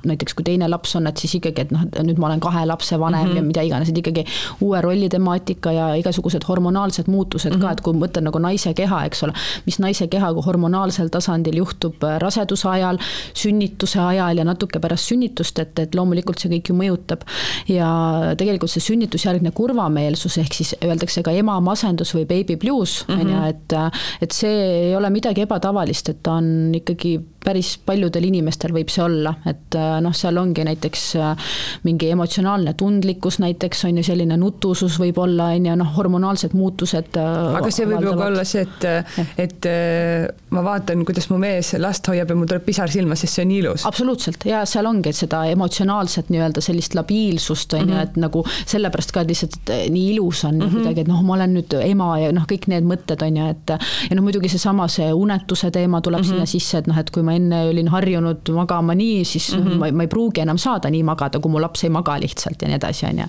Speaker 2: näiteks kui teine laps on, et siis ikkagi, et noh, nüüd ma olen kahe lapse vanem mm -hmm. ja mida iganes, et ikkagi uue rolli temaatika ja igasugused hormonaalsed muutused mm -hmm. ka, mhm. et kui mõtlen nagu naise keha, eks ole, mis naise kehaga hormonaalsel tasandil juhtub äh, raseduse ajal, sünnituse ajal ja natuke pärast sünnitust, et, et loomulikult see kõik ju mõjutab. ja tegelikult see sünnitusjärgne kurvameelsus, ehk siis öeldakse ka ema masendus või baby blues, ilus, on ju, et, et see ei ole midagi ebatavalist, et ta on ikkagi päris paljudel inimestel võib see olla, et noh, seal ongi näiteks mingi emotsionaalne tundlikkus näiteks on ju, selline nutusus võib olla, on ju, noh, hormonaalsed muutused.
Speaker 1: aga see võib ju ka olla see, et, et ma vaatan, kuidas mu mees last hoiab ja mul tuleb pisar silma, sest see on ilus.
Speaker 2: absoluutselt ja seal ongi, et seda emotsionaalset nii-öelda sellist labiilsust on ju, mhm. et nagu sellepärast ka lihtsalt nii ilus on mm -hmm. kuidagi, et noh, ma olen nüüd ema ja noh, kõik need mõtted, on ju, et ja noh, muidugi seesama, see unetuse teema tuleb mm -hmm. sinna sisse, et noh, et kui ma enne olin harjunud magama nii, siis mm -hmm. ma, ma ei pruugi enam saada nii magada, kui mu laps ei maga lihtsalt ja nii edasi, on ju.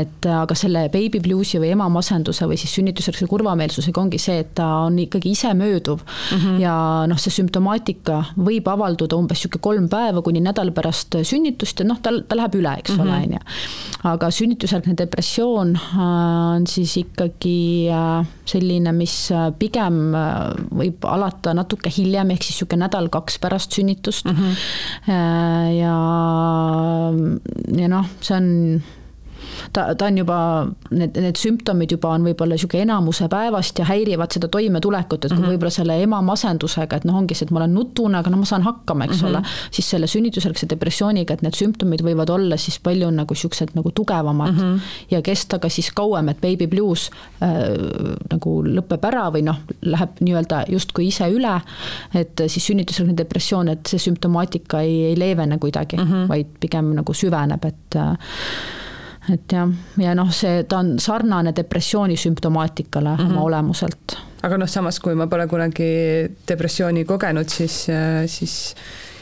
Speaker 2: et aga selle baby blues'i või ema masenduse või siis sünnitusjärgse kurvameelsusega ongi see, et ta on ikkagi isemööduv mm -hmm. ja noh, see sümptomaatika võib avalduda umbes niisugune kolm päeva kuni nädal pärast sünnitust ja noh, tal, ta läheb üle, eks mm -hmm. ole, on ju. aga sünnitusjärgne depressioon äh, on siis ikkagi äh, selline, mis äh, pigem äh, võib alata natuke hiljem, ehk siis niisugune nädal-kaks pärast sünnitust mm. -hmm. ja, ja noh, see on ta, ta on juba, need, need sümptomid juba on võib-olla niisugune enamuse päevast ja häirivad seda toimetulekut, et kui mm -hmm. võib-olla selle ema masendusega, et noh, ongi see, et ma olen nutune, aga no ma saan hakkama, eks mm -hmm. ole, siis selle sünnitusjärgse depressiooniga, et need sümptomid võivad olla siis palju nagu niisugused nagu tugevamad mm -hmm. ja kesta ka siis kauem, et baby blues äh, nagu lõpeb ära või noh, läheb nii-öelda justkui ise üle, et siis sünnitusjärgne depressioon, et see sümptomaatika ei, ei leevene kuidagi mm, -hmm. vaid pigem nagu süveneb, et et jah, ja noh, see, ta on sarnane depressiooni sümptomaatikale mm -hmm. oma olemuselt.
Speaker 1: aga noh, samas kui ma pole kunagi depressiooni kogenud, siis, siis,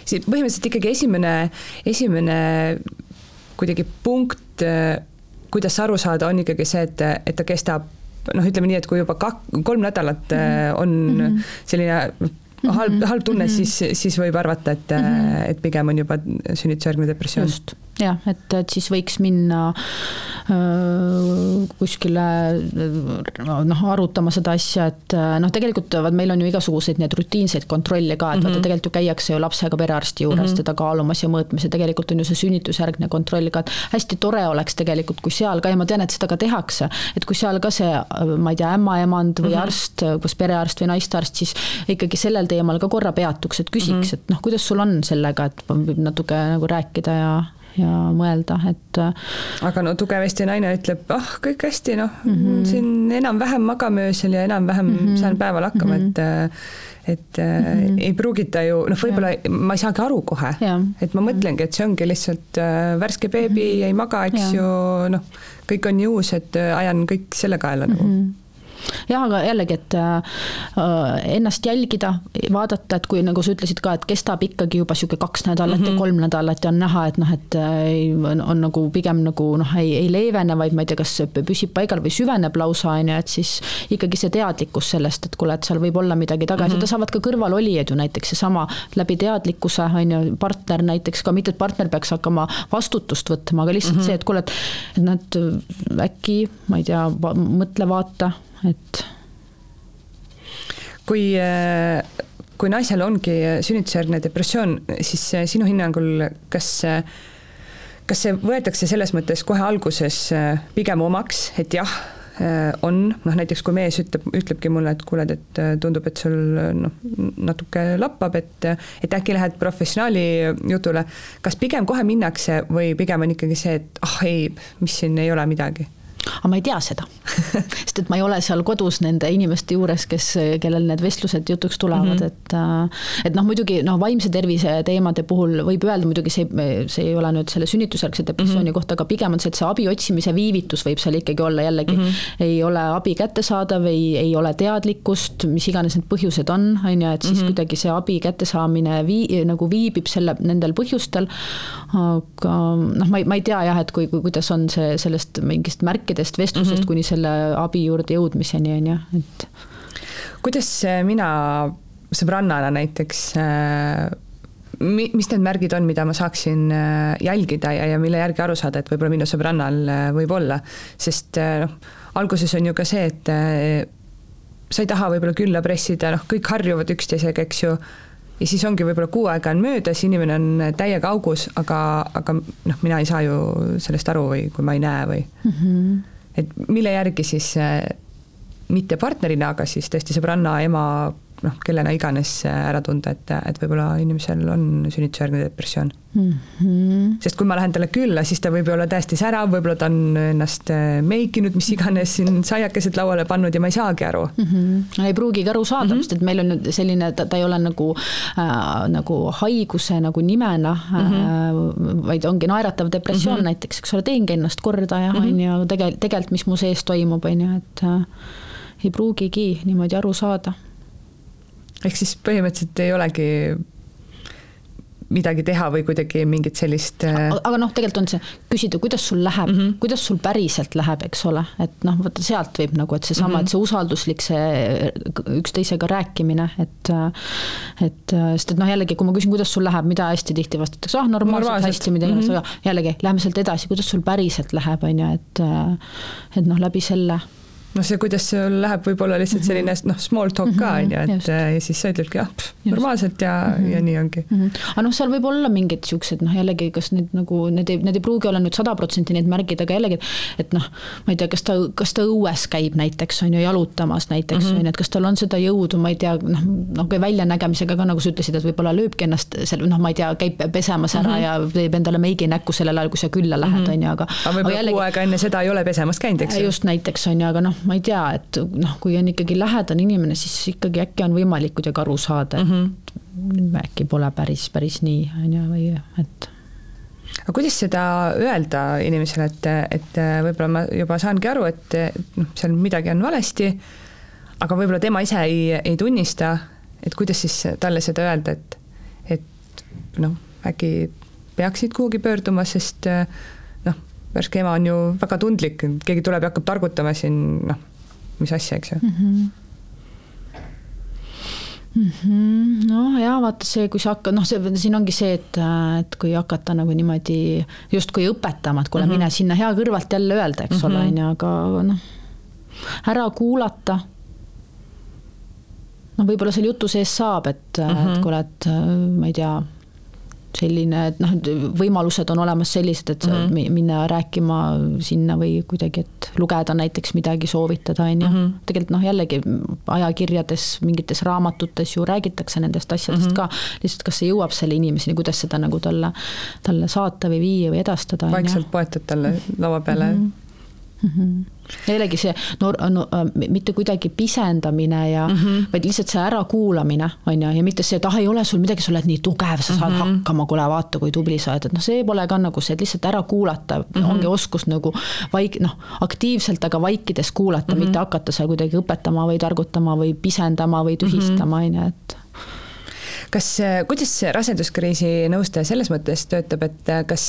Speaker 1: siis põhimõtteliselt ikkagi esimene, esimene kuidagi punkt, kuidas aru saada, on ikkagi see, et, et ta kestab noh, ütleme nii, et kui juba kak-, kolm nädalat mm -hmm. on mm -hmm. selline halb, mhm. halb tunne mm, -hmm. siis, siis võib arvata, et mm, -hmm. et pigem on juba sünnitusjärgne depressioon.
Speaker 2: just, jah, et, et siis võiks minna öö, kuskile noh, arutama seda asja, et noh, tegelikult vaat meil on ju igasuguseid neid rutiinseid kontrolle ka, et mm -hmm. vaata tegelikult ju käiakse ju lapsega perearsti juures mm -hmm. teda kaalumas ja mõõtmas ja tegelikult on ju see sünnitusjärgne kontroll ka, et hästi tore oleks tegelikult, kui seal ka ja ma tean, et seda ka tehakse, et kui seal ka see, ma ei tea, ämmaemand või mm -hmm. arst, kas perearst või naistearst, siis ikkagi sellel teemal ka korra peatuks, et küsiks mm, -hmm. et noh, kuidas sul on sellega, et võib natuke nagu rääkida ja ja mõelda, et.
Speaker 1: aga no tugev Eesti naine ütleb, ah kõik hästi, noh mm -hmm. siin enam-vähem magame öösel ja enam-vähem mm -hmm. saan päeval hakkama mm, -hmm. et et mm -hmm. ei pruugita ju, noh, võib-olla ma ei saagi aru kohe, et ma mõtlengi, et see ongi lihtsalt äh, värske beebi mm, -hmm. ei maga, eks ja. ju, noh, kõik on uus, et ajan kõik selle kaela mm -hmm.
Speaker 2: Jah, aga jällegi, et äh, ennast jälgida, vaadata, et kui nagu sa ütlesid ka, et kestab ikkagi juba sihuke kaks nädalat mm -hmm. ja mhm. kolm nädalat ja on näha, et noh, et äh, on, on nagu pigem nagu noh, ei, ei leevene, vaid ma ei tea, kas püsib paigal või süveneb lausa, on ju, et siis ikkagi see teadlikkus sellest, et kuule, et seal võib olla midagi taga ja mm -hmm. seda saavad ka kõrvalolijad ju näiteks seesama läbi teadlikkuse, on ju, partner näiteks ka, mitte et partner peaks hakkama vastutust võtma, aga lihtsalt mm -hmm. see, et kuule, et, et nad äkki, ma ei tea, mõtle, vaata et.
Speaker 1: kui, kui naisel ongi sünnitusjärgne depressioon, siis sinu hinnangul, kas kas see võetakse selles mõttes kohe alguses pigem omaks, et jah, on, noh näiteks kui mees ütleb, ütlebki mulle, et kuule, et tundub, et sul noh, natuke lappab, et et äkki lähed professionaali jutule, kas pigem kohe minnakse või pigem on ikkagi see, et ah ei, mis siin ei ole midagi
Speaker 2: aga ma ei tea seda sest et ma ei ole seal kodus nende inimeste juures, kes, kellel need vestlused jutuks tulevad mm, -hmm. et äh, et noh, muidugi noh, vaimse tervise teemade puhul võib öelda muidugi see, see ei ole nüüd selle sünnitusjärgse depressiooni mm -hmm. kohta, aga pigem on see, et see abi otsimise viivitus võib seal ikkagi olla jällegi mm, -hmm. ei ole abi kättesaadav, ei, ei ole teadlikkust, mis iganes need põhjused on, on ju, et siis mm -hmm. kuidagi see abi kättesaamine vii-, nagu viibib selle, nendel põhjustel, aga noh, ma ei, ma ei tea jah, et kui, kui, kuidas on see sellest mingist märkidest vestlusest mm -hmm. kuni selle abi juurde jõudmiseni, on ju, et.
Speaker 1: kuidas mina sõbrannana näiteks äh, mis need märgid on, mida ma saaksin äh, jälgida ja, ja mille järgi aru saada, et võib-olla minu sõbrannal äh, võib olla, sest noh, alguses on ju ka see, et sa ei taha võib-olla külla pressida, noh, kõik harjuvad üksteisega, eks ju, ja siis ongi võib-olla kuu aega on möödas, inimene on täiega augus, aga, aga noh, mina ei saa ju sellest aru või kui ma ei näe või mm. -hmm. et mille järgi siis mitte partnerina, aga siis tõesti sõbranna, ema, noh, kellena iganes ära tunda, et, et võib-olla inimesel on sünnitusjärgne depressioon mm. -hmm. sest kui ma lähen talle külla, siis ta võib olla täiesti särav, võib-olla ta on ennast äh, meikinud, mis iganes, siin saiakesed lauale pannud ja ma ei saagi aru mm.
Speaker 2: -hmm. ei pruugigi aru saada mm, -hmm. sest et meil on nüüd selline, ta, ta ei ole nagu äh,, nagu haiguse nagu nimena mm, -hmm. äh, vaid ongi naeratav depressioon mm -hmm. näiteks, eks ole, teengi ennast korda ja on ju, tegelikult, tegelikult, mis mu sees toimub, on ju, et äh, ei pruugigi niimoodi aru saada.
Speaker 1: Ehk siis põhimõtteliselt ei olegi midagi teha või kuidagi mingit sellist
Speaker 2: äh, aga noh, tegelikult on see, küsida, kuidas sul läheb mm, -hmm. kuidas sul päriselt läheb, eks ole, et noh, vaata sealt võib nagu, et seesama mm, -hmm. et see usalduslik, see üksteisega rääkimine, et et sest et noh, jällegi, kui ma küsin, kuidas sul läheb, mida hästi tihti vastatakse, ah normaalselt, hästi, mida iganes mm, -hmm. aga jällegi, lähme sealt edasi, kuidas sul päriselt läheb, on ju, et et noh, läbi selle
Speaker 1: noh, see, kuidas sul läheb, võib olla lihtsalt mhm. selline noh, small talk ka mhm, on ju, et just. ja siis sa ütledki jah, normaalselt ja mm, -hmm. ja nii ongi mm.
Speaker 2: -hmm. aga noh, seal võib olla mingid siuksed noh, jällegi, kas need nagu need ei, need ei pruugi olla nüüd sada protsenti need märgid, aga jällegi, et noh, ma ei tea, kas ta, kas ta õues käib näiteks on ju, jalutamas näiteks on mm -hmm. ju, et kas tal on seda jõudu, ma ei tea, noh, noh väljanägemisega ka nagu sa ütlesid, et võib-olla lööbki ennast seal noh, ma ei tea, käib pesemas ära mm -hmm. ja teeb endale meigi näkku sellel ajal, kui sa külla lähed, mhm. on ju, aga.
Speaker 1: aga võib-olla kuu aega enne seda ei ole pesemas käinud, eks
Speaker 2: ju. just näiteks on ju, aga noh, ma ei tea, et noh, kui on ikkagi lähedane inimene, siis ikkagi äkki on võimalik kuidagi aru saada, et mm -hmm. äkki pole päris, päris nii, on ju, või et
Speaker 1: aga kuidas seda öelda inimesele, et, et võib-olla ma juba saangi aru, et noh, seal midagi on valesti, aga võib-olla tema ise ei, ei tunnista, et kuidas siis talle seda öelda, et, et noh, äkki peaksid kuhugi pöörduma, sest noh, värske ema on ju väga tundlik, keegi tuleb ja hakkab targutama siin noh, mis asja, eks ju mm. -hmm
Speaker 2: mm -hmm. no ja vaata see, kui sa hakkad, noh, see siin ongi see, et, et kui hakata nagu niimoodi justkui õpetama, et kuule mm, -hmm. mine sinna hea kõrvalt jälle öelda, eks mm -hmm. ole, mhm. on ju, aga noh, ära kuulata. no võib-olla seal jutu sees saab, et mm, -hmm. et mhm. kuule, et ma ei tea selline, et noh, võimalused on olemas sellised, et mm -hmm. minna rääkima sinna või kuidagi, et lugeda näiteks midagi, soovitada, on ju. Mhm. tegelikult noh, jällegi ajakirjades, mingites raamatutes ju räägitakse nendest asjadest mm -hmm. ka, lihtsalt kas see jõuab selle inimeseni, kuidas seda nagu talle, talle saata või viia või edastada.
Speaker 1: vaikselt poetad talle laua peale mm. -hmm
Speaker 2: mm. -hmm. Jällegi see no, no äh, mitte kuidagi pisendamine ja mm, -hmm. vaid lihtsalt see ärakuulamine on ju, ja mitte see, et ah, ei ole sul midagi, sa oled nii tugev, sa saad mm -hmm. hakkama, kuule vaata, kui tubli sa oled, et noh, see pole ka nagu see, et lihtsalt ära kuulata mm, -hmm. ongi oskus nagu vaik-, noh, aktiivselt, aga vaikides kuulata mm, -hmm. mitte hakata seal kuidagi õpetama või targutama või pisendama või tühistama, on ju, et
Speaker 1: kas, kuidas see raseduskriisi nõustaja selles mõttes töötab, et kas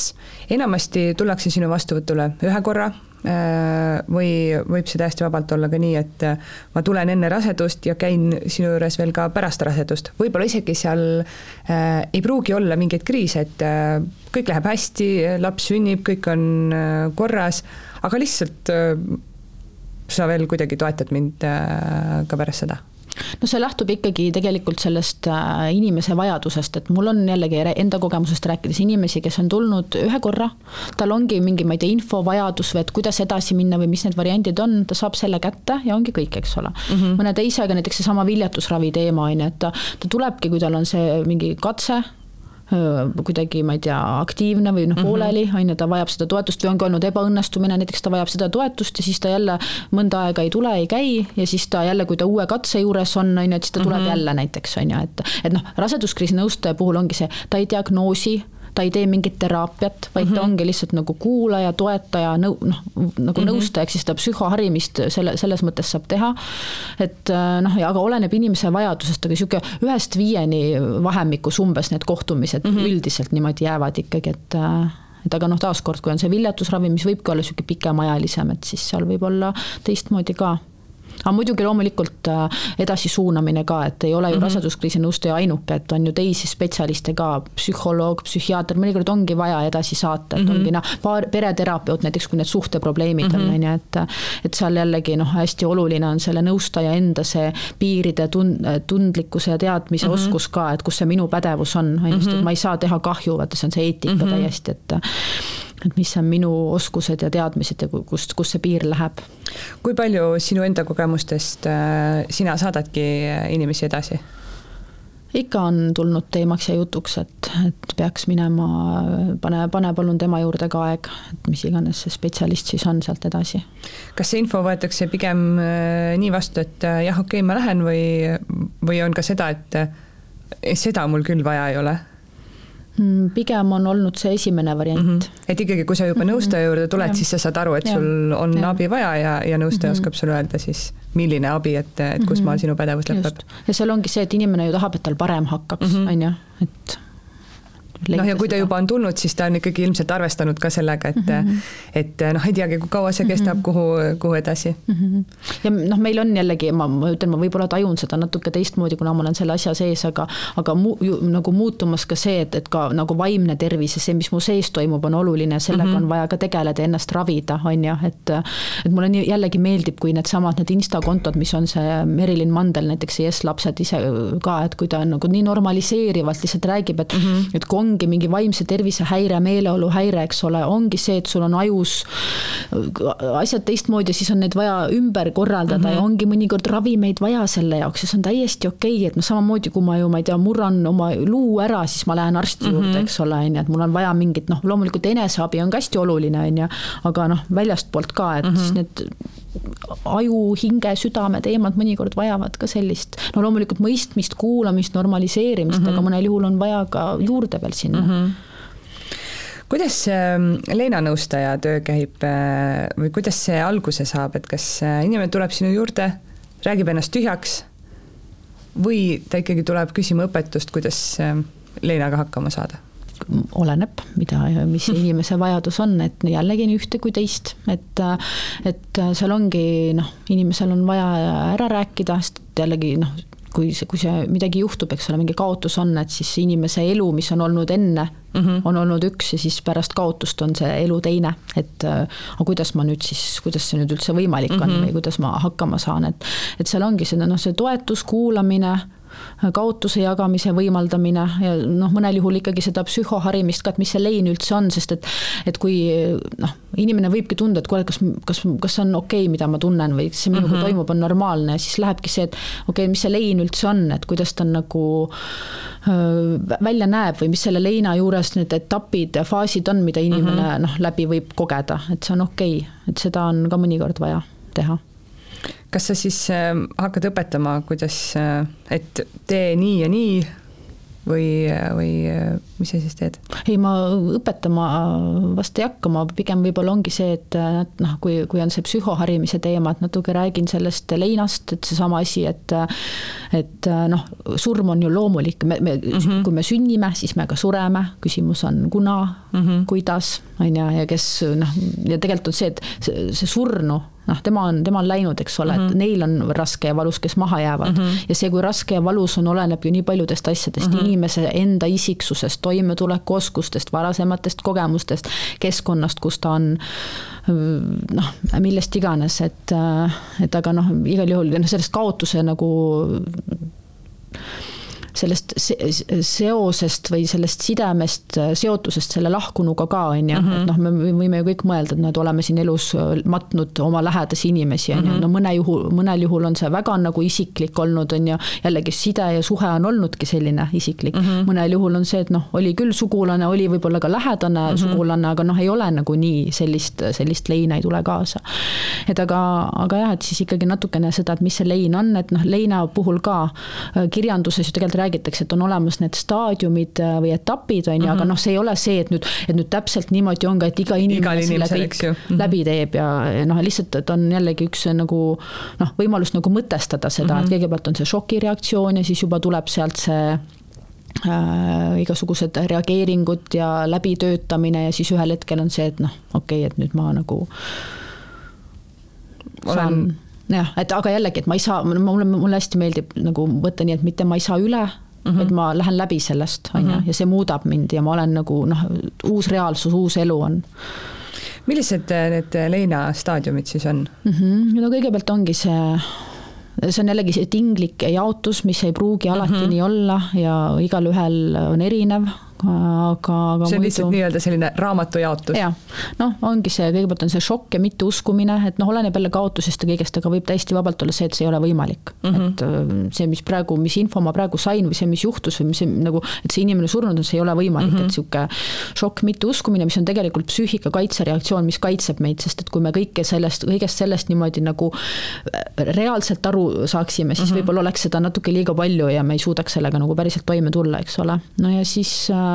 Speaker 1: enamasti tullakse sinu vastuvõtule ühe korra Äh, või võib see täiesti vabalt olla ka nii, et äh, ma tulen enne rasedust ja käin sinu juures veel ka pärast rasedust, võib-olla isegi seal äh, ei pruugi olla mingeid kriise, et äh, kõik läheb hästi, laps sünnib, kõik on äh, korras, aga lihtsalt äh, sa veel kuidagi toetad mind äh, ka pärast seda
Speaker 2: no see lähtub ikkagi tegelikult sellest äh, inimese vajadusest, et mul on jällegi enda kogemusest rääkides inimesi, kes on tulnud ühe korra, tal ongi mingi, ma ei tea, infovajadus või et kuidas edasi minna või mis need variandid on, ta saab selle kätte ja ongi kõik, eks ole mm. -hmm. mõne teisega näiteks seesama viljatusravi teema on ju, et ta, ta tulebki, kui tal on see mingi katse kuidagi, ma ei tea, aktiivne või noh, mhm. pooleli, on ju, ta vajab seda toetust või ongi olnud ebaõnnestumine, näiteks ta vajab seda toetust ja siis ta jälle mõnda aega ei tule, ei käi ja siis ta jälle, kui ta uue katse juures on, on ju, et siis ta tuleb mm -hmm. jälle näiteks, on ju, et et noh, raseduskriisi nõustaja puhul ongi see, ta ei diagnoosi ta ei tee mingit teraapiat, vaid mm -hmm. ta mhm. ongi lihtsalt nagu kuulaja, toetaja, nõu-, noh, nagu mm -hmm. nõustaja, ehk siis seda psühhoharimist selle, selles mõttes saab teha. et äh, noh, ja aga oleneb inimese vajadusest, aga sihuke ühest viieni vahemikus umbes need kohtumised mm -hmm. üldiselt niimoodi jäävad ikkagi, et äh, et aga noh, taaskord, kui on see viljatusravi, mis võibki olla sihuke pikemaajalisem, et siis seal võib olla teistmoodi ka aga muidugi loomulikult äh, edasisuunamine ka, et ei ole ju mm -hmm. raseduskriisi nõustaja ainuke, et on ju teisi spetsialiste ka, psühholoog, psühhiaater, mõnikord ongi vaja edasi saata, et mm -hmm. ongi noh, paar, pereterapeut näiteks, kui need suhteprobleemid mm -hmm. on, mhm. on ju, et et seal jällegi noh, hästi oluline on selle nõustaja enda see piiride tund-, tundlikkuse ja teadmise mm -hmm. oskus ka, et kus see minu pädevus on, on ju, sest et mhm. ma ei saa teha kahju, vaata see on see eetika mm -hmm. täiesti, et et mis on minu oskused ja teadmised ja kust, kus see piir läheb.
Speaker 1: kui palju sinu enda kogemustest äh, sina saadadki inimesi edasi?
Speaker 2: ikka on tulnud teemaks ja jutuks, et, et peaks minema, pane, pane palun tema juurde ka aeg, et mis iganes see spetsialist siis on sealt edasi.
Speaker 1: kas see info võetakse pigem äh, nii vastu, et äh, jah, okei okay,, ma lähen või, või on ka seda, et seda mul küll vaja ei ole?
Speaker 2: Mm, pigem on olnud see esimene variant mm.
Speaker 1: -hmm. et ikkagi, kui sa juba mhm. nõustaja juurde tuled, siis sa saad aru, et ja. sul on ja. abi vaja ja, ja nõustaja mm -hmm. oskab sulle öelda siis, milline abi, et, et kus mm -hmm. maal sinu pädevus lõpeb.
Speaker 2: ja seal ongi see, et inimene ju tahab, et tal parem hakkaks, mhm. on ju, et
Speaker 1: noh, ja kui ta juba on tulnud, siis ta on ikkagi ilmselt arvestanud ka sellega, et mm, -hmm. et noh, ei teagi, kui kaua see kestab mm, -hmm. kuhu, kuhu edasi mm.
Speaker 2: -hmm. ja noh, meil on jällegi, ma, ma ütlen, ma võib-olla tajun seda natuke teistmoodi, kuna ma olen selle asja sees, aga, aga mu, ju, nagu muutumas ka see, et, et ka nagu vaimne tervis ja see, mis mu sees toimub, on oluline, sellega mm -hmm. on vaja ka tegeleda ja ennast ravida, on ju, et. et mulle nii jällegi meeldib, kui needsamad, need insta kontod, mis on see Merilin Mandel näiteks, Yes lapsed ise ka, et kui ta on nagu nii normaliseerivalt lihtsalt räägib, et mm, -hmm. et kui ongi mingi vaimse tervise häire, meeleoluhäire, eks ole, ongi see, et sul on ajus asjad teistmoodi, siis on neid vaja ümber korraldada mm -hmm. ja ongi mõnikord ravimeid vaja selle jaoks ja see on täiesti okei okay,, et noh, samamoodi kui ma ju, ma ei tea, murran oma luu ära, siis ma lähen arsti mm -hmm. juurde, eks ole, on ju, et mul on vaja mingit noh, loomulikult eneseabi on ka hästi oluline, on ju, aga noh, väljastpoolt ka, et mm -hmm. siis need aju, hinge, südame teemad mõnikord vajavad ka sellist, no loomulikult mõistmist, kuulamist, normaliseerimist mm, -hmm. aga mõnel juhul on vaja ka juurde veel sinna mm. -hmm
Speaker 1: kuidas see Leena nõustaja töö käib äh, või kuidas see alguse saab, et kas äh, inimene tuleb sinu juurde, räägib ennast tühjaks või ta ikkagi tuleb küsima õpetust, kuidas äh, Leenaga hakkama saada?
Speaker 2: Oleneb, mida, mis inimese vajadus on, et jällegi nii ühte kui teist, et et seal ongi noh, inimesel on vaja ära rääkida, sest jällegi noh, kui see, kui see midagi juhtub, eks ole, mingi kaotus on, et siis inimese elu, mis on olnud enne mm, -hmm. on olnud üks ja siis pärast kaotust on see elu teine, et aga kuidas ma nüüd siis, kuidas see nüüd üldse võimalik on mm -hmm. või kuidas ma hakkama saan, et et seal ongi see noh, see toetus, kuulamine kaotuse jagamise võimaldamine ja noh, mõnel juhul ikkagi seda psühhoharimist ka, et mis see lein üldse on, sest et et kui noh, inimene võibki tunda, et kuule, kas, kas, kas see on okei okay,, mida ma tunnen või see minuga mm -hmm. toimub, on normaalne ja siis lähebki see, et okei okay,, mis see lein üldse on, et kuidas ta nagu öö, välja näeb või mis selle leina juures need etapid ja faasid on, mida inimene mm -hmm. noh, läbi võib kogeda, et see on okei okay., et seda on ka mõnikord vaja teha
Speaker 1: kas sa siis äh, hakkad õpetama, kuidas, äh, et tee nii ja nii või, või mis sa siis teed?
Speaker 2: ei, ma õpetama vast ei hakka, ma pigem võib-olla ongi see, et noh, kui, kui on see psühhoharimise teema, et natuke räägin sellest leinast, et seesama asi, et et noh, surm on ju loomulik, me, me mm, -hmm. kui me sünnime, siis me ka sureme, küsimus on kuna mm, -hmm. kuidas, on ju, ja kes noh, ja tegelikult on see, et see, see surnu noh, tema on, tema on läinud, eks ole mm, -hmm. et mhm. neil on raske ja valus, kes maha jäävad mm. -hmm. ja see, kui raske ja valus on, oleneb ju nii paljudest asjadest mm, -hmm. inimese enda isiksusest, toimetulekuoskustest, varasematest kogemustest, keskkonnast, kus ta on noh, millest iganes, et, et aga noh, igal juhul noh, sellest kaotuse nagu sellest seosest või sellest sidemest, seotusest selle lahkunuga ka, on ju, et noh, me võime ju kõik mõelda, et näed, oleme siin elus matnud oma lähedasi inimesi, on ju, no mõne juhul, mõnel juhul on see väga nagu isiklik olnud, on ju, jällegi side ja suhe on olnudki selline isiklik mm, -hmm. mõnel juhul on see, et noh, oli küll sugulane, oli võib-olla ka lähedane mm -hmm. sugulane, aga noh, ei ole nagu nii sellist, sellist leina ei tule kaasa. et aga, aga jah, et siis ikkagi natukene seda, et mis see lein on, et noh, leina puhul ka kirjanduses ju tegelikult räägitakse, et on olemas need staadiumid äh, või etapid, on ju, aga mhm. noh, see ei ole see, et nüüd, et nüüd täpselt niimoodi on ka, et iga inimene selle kõik mm -hmm. läbi teeb ja, ja noh, lihtsalt, et on jällegi üks nagu noh, võimalus nagu mõtestada seda mm, -hmm. et mhm. kõigepealt on see šokireaktsioon ja siis juba tuleb sealt see äh, igasugused reageeringud ja läbitöötamine ja siis ühel hetkel on see, et noh, okei okay,, et nüüd ma nagu saan olen jah, et aga jällegi, et ma ei saa, mulle, mulle hästi meeldib nagu võtta nii, et mitte ma ei saa üle mm, -hmm. vaid ma lähen läbi sellest, on ju, mhm. ja see muudab mind ja ma olen nagu noh, uus reaalsus, uus elu on
Speaker 1: millised äh, need leina staadiumid siis on
Speaker 2: mm? -hmm. no kõigepealt ongi see see on jällegi see tinglik jaotus, mis ei pruugi alati mm -hmm. nii olla ja igalühel on erinev, aga, aga
Speaker 1: see on muidu... lihtsalt nii-öelda selline raamatu jaotus?
Speaker 2: jah, noh, ongi see, kõigepealt on see šokk ja mitteuskumine, et noh, oleneb jälle kaotusest ja kõigest, aga võib täiesti vabalt olla see, et see ei ole võimalik mm. -hmm. et äh, see, mis praegu, mis info ma praegu sain või see, mis juhtus või mis see, nagu, et see inimene surnud on, see ei ole võimalik mm, -hmm. et sihuke šokk, mitteuskumine, mis on tegelikult psüühika kaitsereaktsioon, mis kaitseb meid, sest et kui me kõike sellest, kõigest sellest niimoodi nagu äh, reaalselt aru saaksime, siis mm -hmm. võib-olla oleks seda natuke liiga palju ja me ei suudaks sellega nagu päriselt toime tulla, eks ole. no ja siis äh,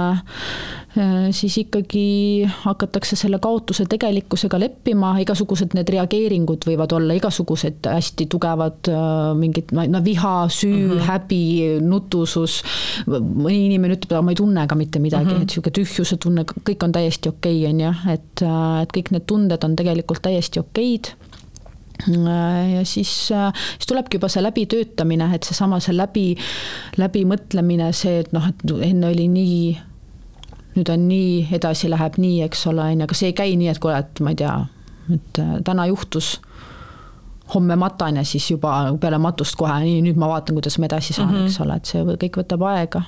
Speaker 2: siis ikkagi hakatakse selle kaotuse tegelikkusega leppima, igasugused need reageeringud võivad olla igasugused hästi tugevad mingid no viha, süü mm, -hmm. häbi, nutusus. mõni inimene ütleb, aga ma ei tunne ka mitte midagi mm, -hmm. et sihuke tühjuse tunne, kõik on täiesti okei okay,, on ju, et, et kõik need tunded on tegelikult täiesti okeid ja siis, siis tulebki juba see läbitöötamine, et seesama, see läbi, läbimõtlemine, see, et noh, et enne oli nii, nüüd on nii, edasi läheb nii, eks ole, on ju, aga see ei käi nii, et kuule, et ma ei tea, et äh, täna juhtus, homme matan ja siis juba peale matust kohe, nii, nüüd ma vaatan, kuidas ma edasi saan mm, -hmm. eks ole, et see kõik võtab aega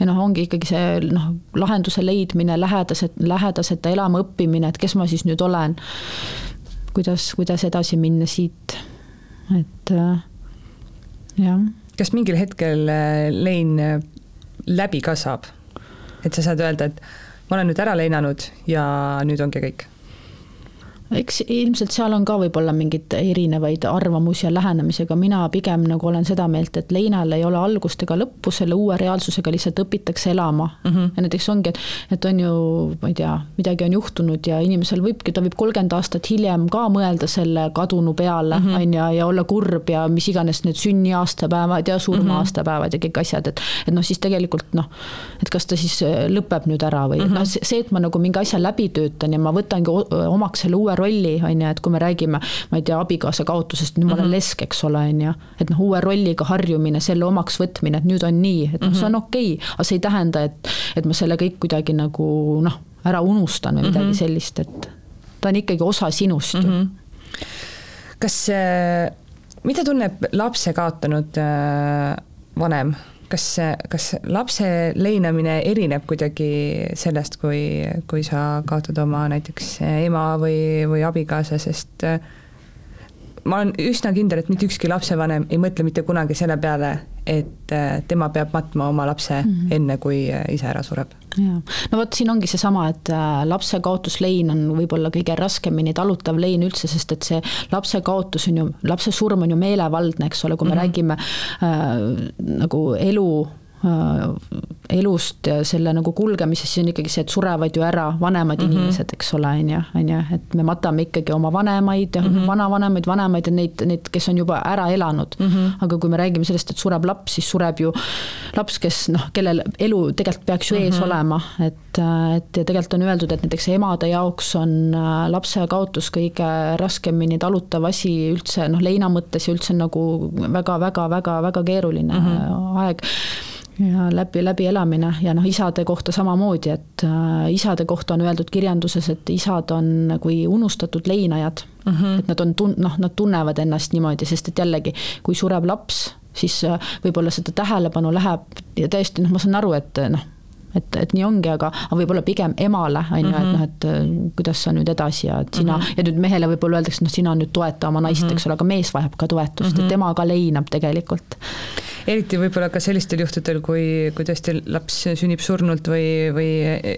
Speaker 2: ja noh, ongi ikkagi see noh, lahenduse leidmine, lähedased, lähedaseta elama õppimine, et kes ma siis nüüd olen kuidas, kuidas edasi minna siit, et äh, jah.
Speaker 1: kas mingil hetkel äh, lein äh, läbi ka saab? et sa saad öelda, et ma olen nüüd ära leinanud ja nüüd ongi kõik
Speaker 2: eks ilmselt seal on ka võib-olla mingeid erinevaid arvamusi ja lähenemisi, aga mina pigem nagu olen seda meelt, et leinal ei ole algust ega lõppu, selle uue reaalsusega lihtsalt õpitakse elama mm. -hmm. ja näiteks ongi, et, et on ju, ma ei tea, midagi on juhtunud ja inimesel võibki, ta võib kolmkümmend aastat hiljem ka mõelda selle kadunu peale, mhm. on ju, ja olla kurb ja mis iganes need sünniaastapäevad ja surma-aastapäevad ja kõik asjad, et et noh, siis tegelikult noh, et kas ta siis lõpeb nüüd ära või mm -hmm. noh, see, et ma nagu mingi asja läbi töötan ja ma võtangi omaks selle uue rolli, on ju, et kui me räägime, ma ei tea, abikaasa kaotusest, nüüd ma olen mm -hmm. lesk, eks ole, on ju. et noh, uue rolliga harjumine, selle omaks võtmine, et nüüd on nii, et noh, see on mhm. okei okay,, aga see ei tähenda, et, et ma selle kõik kuidagi nagu noh, ära unustan või midagi mm -hmm. sellist, et ta on ikkagi osa sinust mm. -hmm.
Speaker 1: kas, äh, mida tunneb lapse kaotanud äh, vanem kas, kas lapse leinamine erineb kuidagi sellest, kui, kui sa kaotad oma näiteks ema või, või abikaasa, sest äh, ma olen üsna kindel, et mitte ükski lapsevanem ei mõtle mitte kunagi selle peale, et äh, tema peab matma oma lapse mm -hmm. enne, kui äh, ise ära sureb.
Speaker 2: jaa, no vot, siin ongi seesama, et lapse kaotuslein on võib-olla kõige raskemini talutav lein üldse, sest et see lapse kaotus on ju, lapse surm on ju meelevaldne, eks ole, kui me mm -hmm. räägime äh, nagu elu Äh, elust ja selle nagu kulgemisest, siis on ikkagi see, et surevad ju ära vanemad mm -hmm. inimesed, eks ole, on ju, on ju, et me matame ikkagi oma vanemaid ja mm -hmm. vanavanemaid, vanemaid ja neid, neid, kes on juba ära elanud mm. -hmm. aga kui me räägime sellest, et sureb laps, siis sureb ju laps, kes noh, kellel elu tegelikult peaks ju ees mm -hmm. olema, et, et ja tegelikult on öeldud, et näiteks emade jaoks on äh, lapse kaotus kõige raskemini talutav asi üldse noh, leina mõttes ja üldse nagu väga-väga-väga-väga keeruline mm -hmm. aeg ja läbi, läbielamine ja noh, isade kohta samamoodi, et äh, isade kohta on öeldud kirjanduses, et isad on kui unustatud leinajad mm. -hmm. et nad on tun-, noh, nad tunnevad ennast niimoodi, sest et jällegi, kui sureb laps, siis äh, võib-olla seda tähelepanu läheb ja tõesti noh, ma saan aru, et noh, et, et nii ongi, aga, aga võib-olla pigem emale, on ju, et noh, et äh, kuidas sa nüüd edasi ja et sina mm, -hmm. ja nüüd mehele võib-olla öeldakse, noh, sina nüüd toeta oma naist mm, -hmm. eks ole, aga mees vajab ka toetust mm, -hmm. et tema ka leinab tegelikult
Speaker 1: eriti võib-olla ka sellistel juhtudel, kui, kui tõesti laps sünnib surnult või, või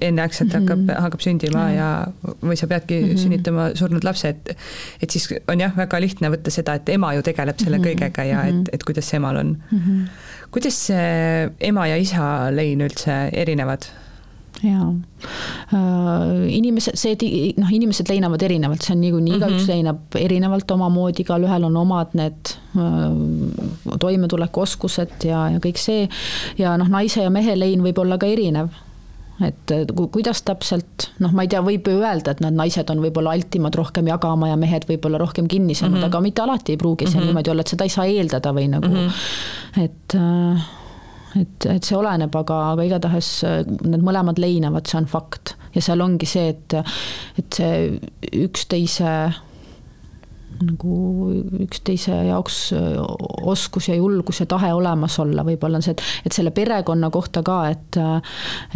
Speaker 1: enneaegselt mm -hmm. hakkab, hakkab sündima mm -hmm. ja või sa peadki mm -hmm. sünnitama surnud lapse, et et siis on jah, väga lihtne võtta seda, et ema ju tegeleb selle mm -hmm. kõigega ja et, mhm. et kuidas see emal on mm. -hmm. Kuidas ema ja isa lein üldse erinevad?
Speaker 2: jaa, äh, inimesed, see, noh, inimesed leinavad erinevalt, see on niikuinii mm -hmm., igaüks leinab erinevalt omamoodi, igalühel on omad need äh, toimetulekuoskused ja, ja kõik see. ja noh, naise ja mehe lein võib olla ka erinev et kuidas täpselt, noh, ma ei tea, võib ju öelda, et need naised on võib-olla altimad rohkem jagama ja mehed võib-olla rohkem kinnisemad mm, -hmm. aga mitte alati ei pruugi see mm -hmm. niimoodi olla, et seda ei saa eeldada või nagu mm, -hmm. et äh, et, et see oleneb, aga, aga igatahes äh, need mõlemad leinavad, see on fakt. ja seal ongi see, et, et see üksteise nagu üksteise jaoks äh, oskus ja julgus ja tahe olemas olla, võib-olla on see, et, et selle perekonna kohta ka, et,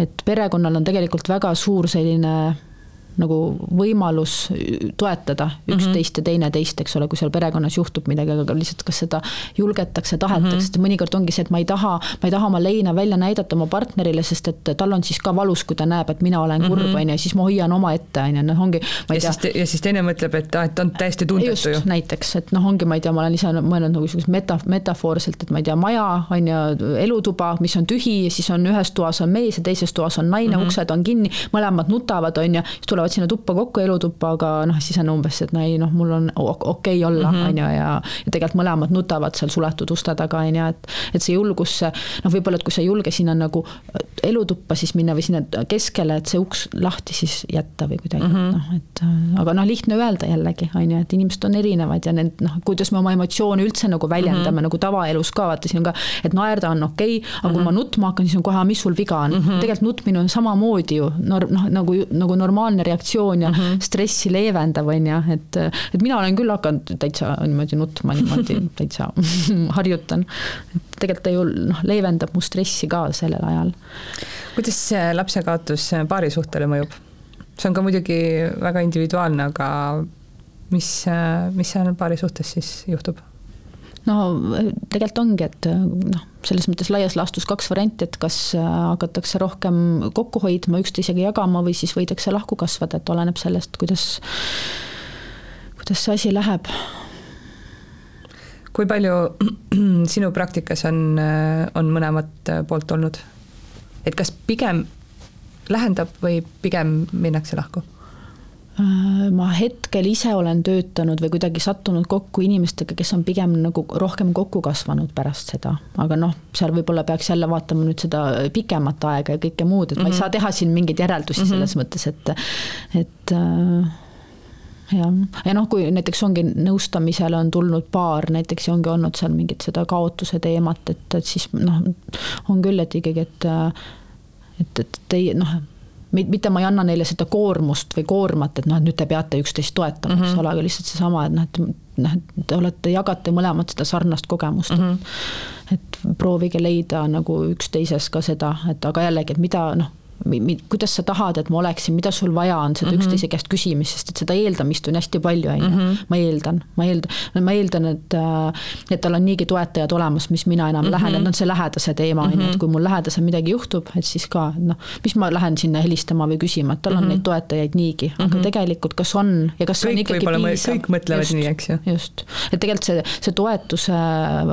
Speaker 2: et perekonnal on tegelikult väga suur selline nagu võimalus toetada üksteist mm -hmm. ja teineteist, eks ole, kui seal perekonnas juhtub midagi, aga lihtsalt kas seda julgetakse, tahetakse mm, -hmm. mõnikord ongi see, et ma ei taha, ma ei taha oma leina välja näidata oma partnerile, sest et tal on siis ka valus, kui ta näeb, et mina olen kurb, mhm. on ju, siis ma hoian omaette, on ju, noh, ongi.
Speaker 1: ja tea, siis, ja siis teine mõtleb, et aa, et ta on täiesti tundetu
Speaker 2: ju. näiteks, et noh, ongi, ma ei tea, ma olen ise mõelnud nagu niisugust meta, metafoorselt, et ma ei tea, maja on ju, elutuba, mis on tühi, siis on ühes toas on mees ja teises toas on naine mm, -hmm. uksed on kinni, mõlemad nutavad, on ju, siis tulevad sinna tuppa kokku elutuppa, aga noh, siis on umbes, et no ei noh, mul on okei okay olla, mhm. on ju, ja ja tegelikult mõlemad nutavad seal suletud uste taga, on ju, et et see julgus, noh, võib-olla, et kui sa ei julge sinna nagu elutuppa siis minna või sinna keskele, et see uks lahti siis jätta või kuidagi mm, -hmm. noh, et aga noh, lihtne öelda jällegi, on ju, et inimesed on erinevad ja need noh, kuidas me oma emotsioone üldse nagu väljendame mm -hmm. nagu tavaelus ka, vaata siin on ka, et naerda on okei okay,, aga mm -hmm. kui ma mhm. nutma hakkan, siis on kohe, mis sul viga on mm, -hmm. tegelikult nutmine on samamoodi ju nor-, noh, nagu, nagu normaalne reaktsioon ja mm -hmm. stressi leevendav, on ju, et et mina olen küll hakanud täitsa niimoodi nutma niimoodi täitsa harjutan. tegelikult ta ju noh, leevendab mu stressi ka sellel ajal.
Speaker 1: kuidas see lapsekaotus paarisuhtele mõjub? see on ka muidugi väga individuaalne, aga mis, mis seal paari suhtes siis juhtub?
Speaker 2: No tegelikult ongi, et noh, selles mõttes laias laastus kaks varianti, et kas hakatakse rohkem kokku hoidma, üksteisega jagama või siis võidakse lahku kasvada, et oleneb sellest, kuidas, kuidas see asi läheb.
Speaker 1: kui palju sinu praktikas on, on mõlemat poolt olnud? et kas pigem lähendab või pigem minnakse lahku?
Speaker 2: Äh, ma hetkel ise olen töötanud või kuidagi sattunud kokku inimestega, kes on pigem nagu rohkem kokku kasvanud pärast seda, aga noh, seal võib-olla peaks jälle vaatama nüüd seda pikemat aega ja kõike muud, et mm -hmm. ma ei mhm. saa teha siin mingeid järeldusi mm -hmm. selles mõttes, et, et äh, jah, ja noh, kui näiteks ongi nõustamisele on tulnud paar näiteks ja ongi olnud seal mingit seda kaotuse teemat, et, et siis noh, on küll, et ikkagi, et et, et teie noh, mitte ma ei anna neile seda koormust või koormat, et noh, et nüüd te peate üksteist toetama mm, -hmm. eks mhm. ole, aga lihtsalt seesama, et noh, et noh, et te olete, jagate mõlemad seda sarnast kogemust mm, -hmm. et, et proovige leida nagu üksteises ka seda, et aga jällegi, et mida noh kuidas sa tahad, et ma oleksin, mida sul vaja on, seda mm -hmm. üksteise käest küsimist, sest et seda eeldamist on hästi palju, on ju. Mhm. ma eeldan, ma eeldan, ma eeldan, et, äh, et tal on niigi toetajad olemas, mis mina enam mm -hmm. lähen, et noh, see lähedase teema on ju, et mhm. kui mul lähedasel midagi juhtub, et siis ka noh, mis ma lähen sinna helistama või küsima, et tal on mm -hmm. neid toetajaid niigi, aga mhm. tegelikult kas on ja kas kõik on ikkagi piisav.
Speaker 1: kõik mõtlevad just, nii, eks ju.
Speaker 2: just, et tegelikult see, see toetuse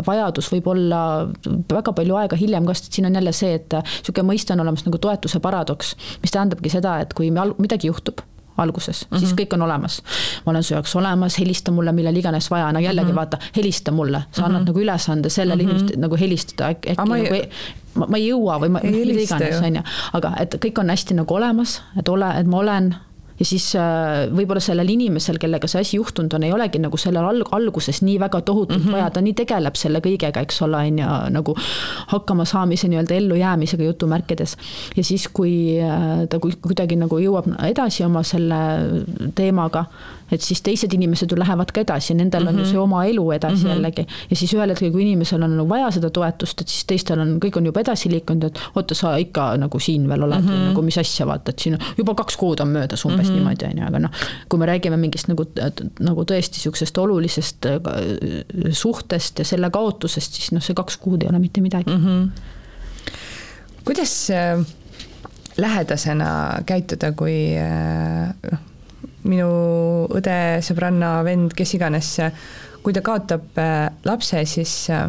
Speaker 2: vajadus võib olla väga palju aega hiljem ka, sest siin on jälle see, et niisugune mõiste on olemas nagu toetuse paradoks paradoks, mis tähendabki seda, et kui midagi juhtub, alguses mm, -hmm. siis mhm. kõik on olemas. ma olen su jaoks olemas, helista mulle millal iganes vaja, no jällegi mm -hmm. vaata, helista mulle, sa annad mm -hmm. nagu ülesande sellele mm -hmm. inimesele nagu helistada, äkki nagu ei... ma, ma ei jõua või ma, mida iganes, on ju. aga et kõik on hästi nagu olemas, et ole, et ma olen ja siis äh, võib-olla sellel inimesel, kellega see asi juhtunud on, ei olegi nagu sellel alg-, alguses nii väga tohutult mm -hmm. vaja, ta nii tegeleb selle kõigega, eks ole, on ju, nagu hakkamasaamise nii-öelda ellujäämisega jutumärkides. ja siis, kui äh, ta kuidagi nagu jõuab edasi oma selle teemaga, et siis teised inimesed ju lähevad ka edasi, nendel mm -hmm. on ju mhm. see oma elu edasi mm -hmm. jällegi. ja siis ühel hetkel, kui inimesel on nagu vaja seda toetust, et siis teistel on, kõik on juba edasi liikunud, et oota, sa ikka nagu siin veel oled mm, -hmm. nagu mis asja, vaata, et siin juba kaks kuud on möödas umbes mm -hmm. niimoodi, on ju, aga noh, kui me räägime mingist nagu, nagu tõesti sihukesest olulisest äh, suhtest ja selle kaotusest, siis noh, see kaks kuud ei ole mitte midagi mm. -hmm.
Speaker 1: kuidas äh, lähedasena käituda, kui äh, noh, minu õde, sõbranna, vend, kes iganes, kui ta kaotab äh, lapse, siis äh,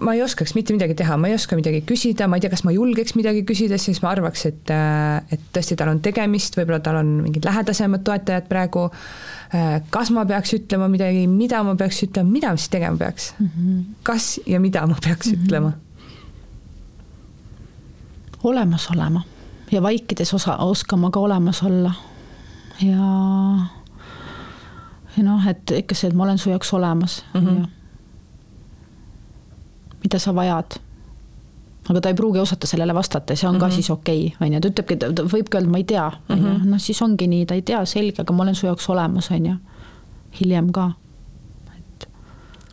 Speaker 1: ma ei oskaks mitte midagi teha, ma ei oska midagi küsida, ma ei tea, kas ma julgeks midagi küsida, siis ma arvaks, et, äh, et tõesti, tal on tegemist, võib-olla tal on mingid lähedasemad toetajad praegu. kas ma peaks ütlema midagi, mida ma peaks ütlema, mida ma siis tegema peaks mm? -hmm. kas ja mida ma peaks mm -hmm. ütlema?
Speaker 2: olemas olema ja vaikides osa, oskama ka olemas olla ja, ja noh, et ikka see, et ma olen su jaoks olemas mm, -hmm. mida sa vajad aga ta ei pruugi osata sellele vastata ja see on mm -hmm. ka mhm. siis okei okay,, on ju, ta ütlebki, ta võibki öelda, ma ei tea, on ju, mhm. noh siis ongi nii, ta ei tea, selge, aga ma olen su jaoks olemas, on ju, hiljem ka,
Speaker 1: et.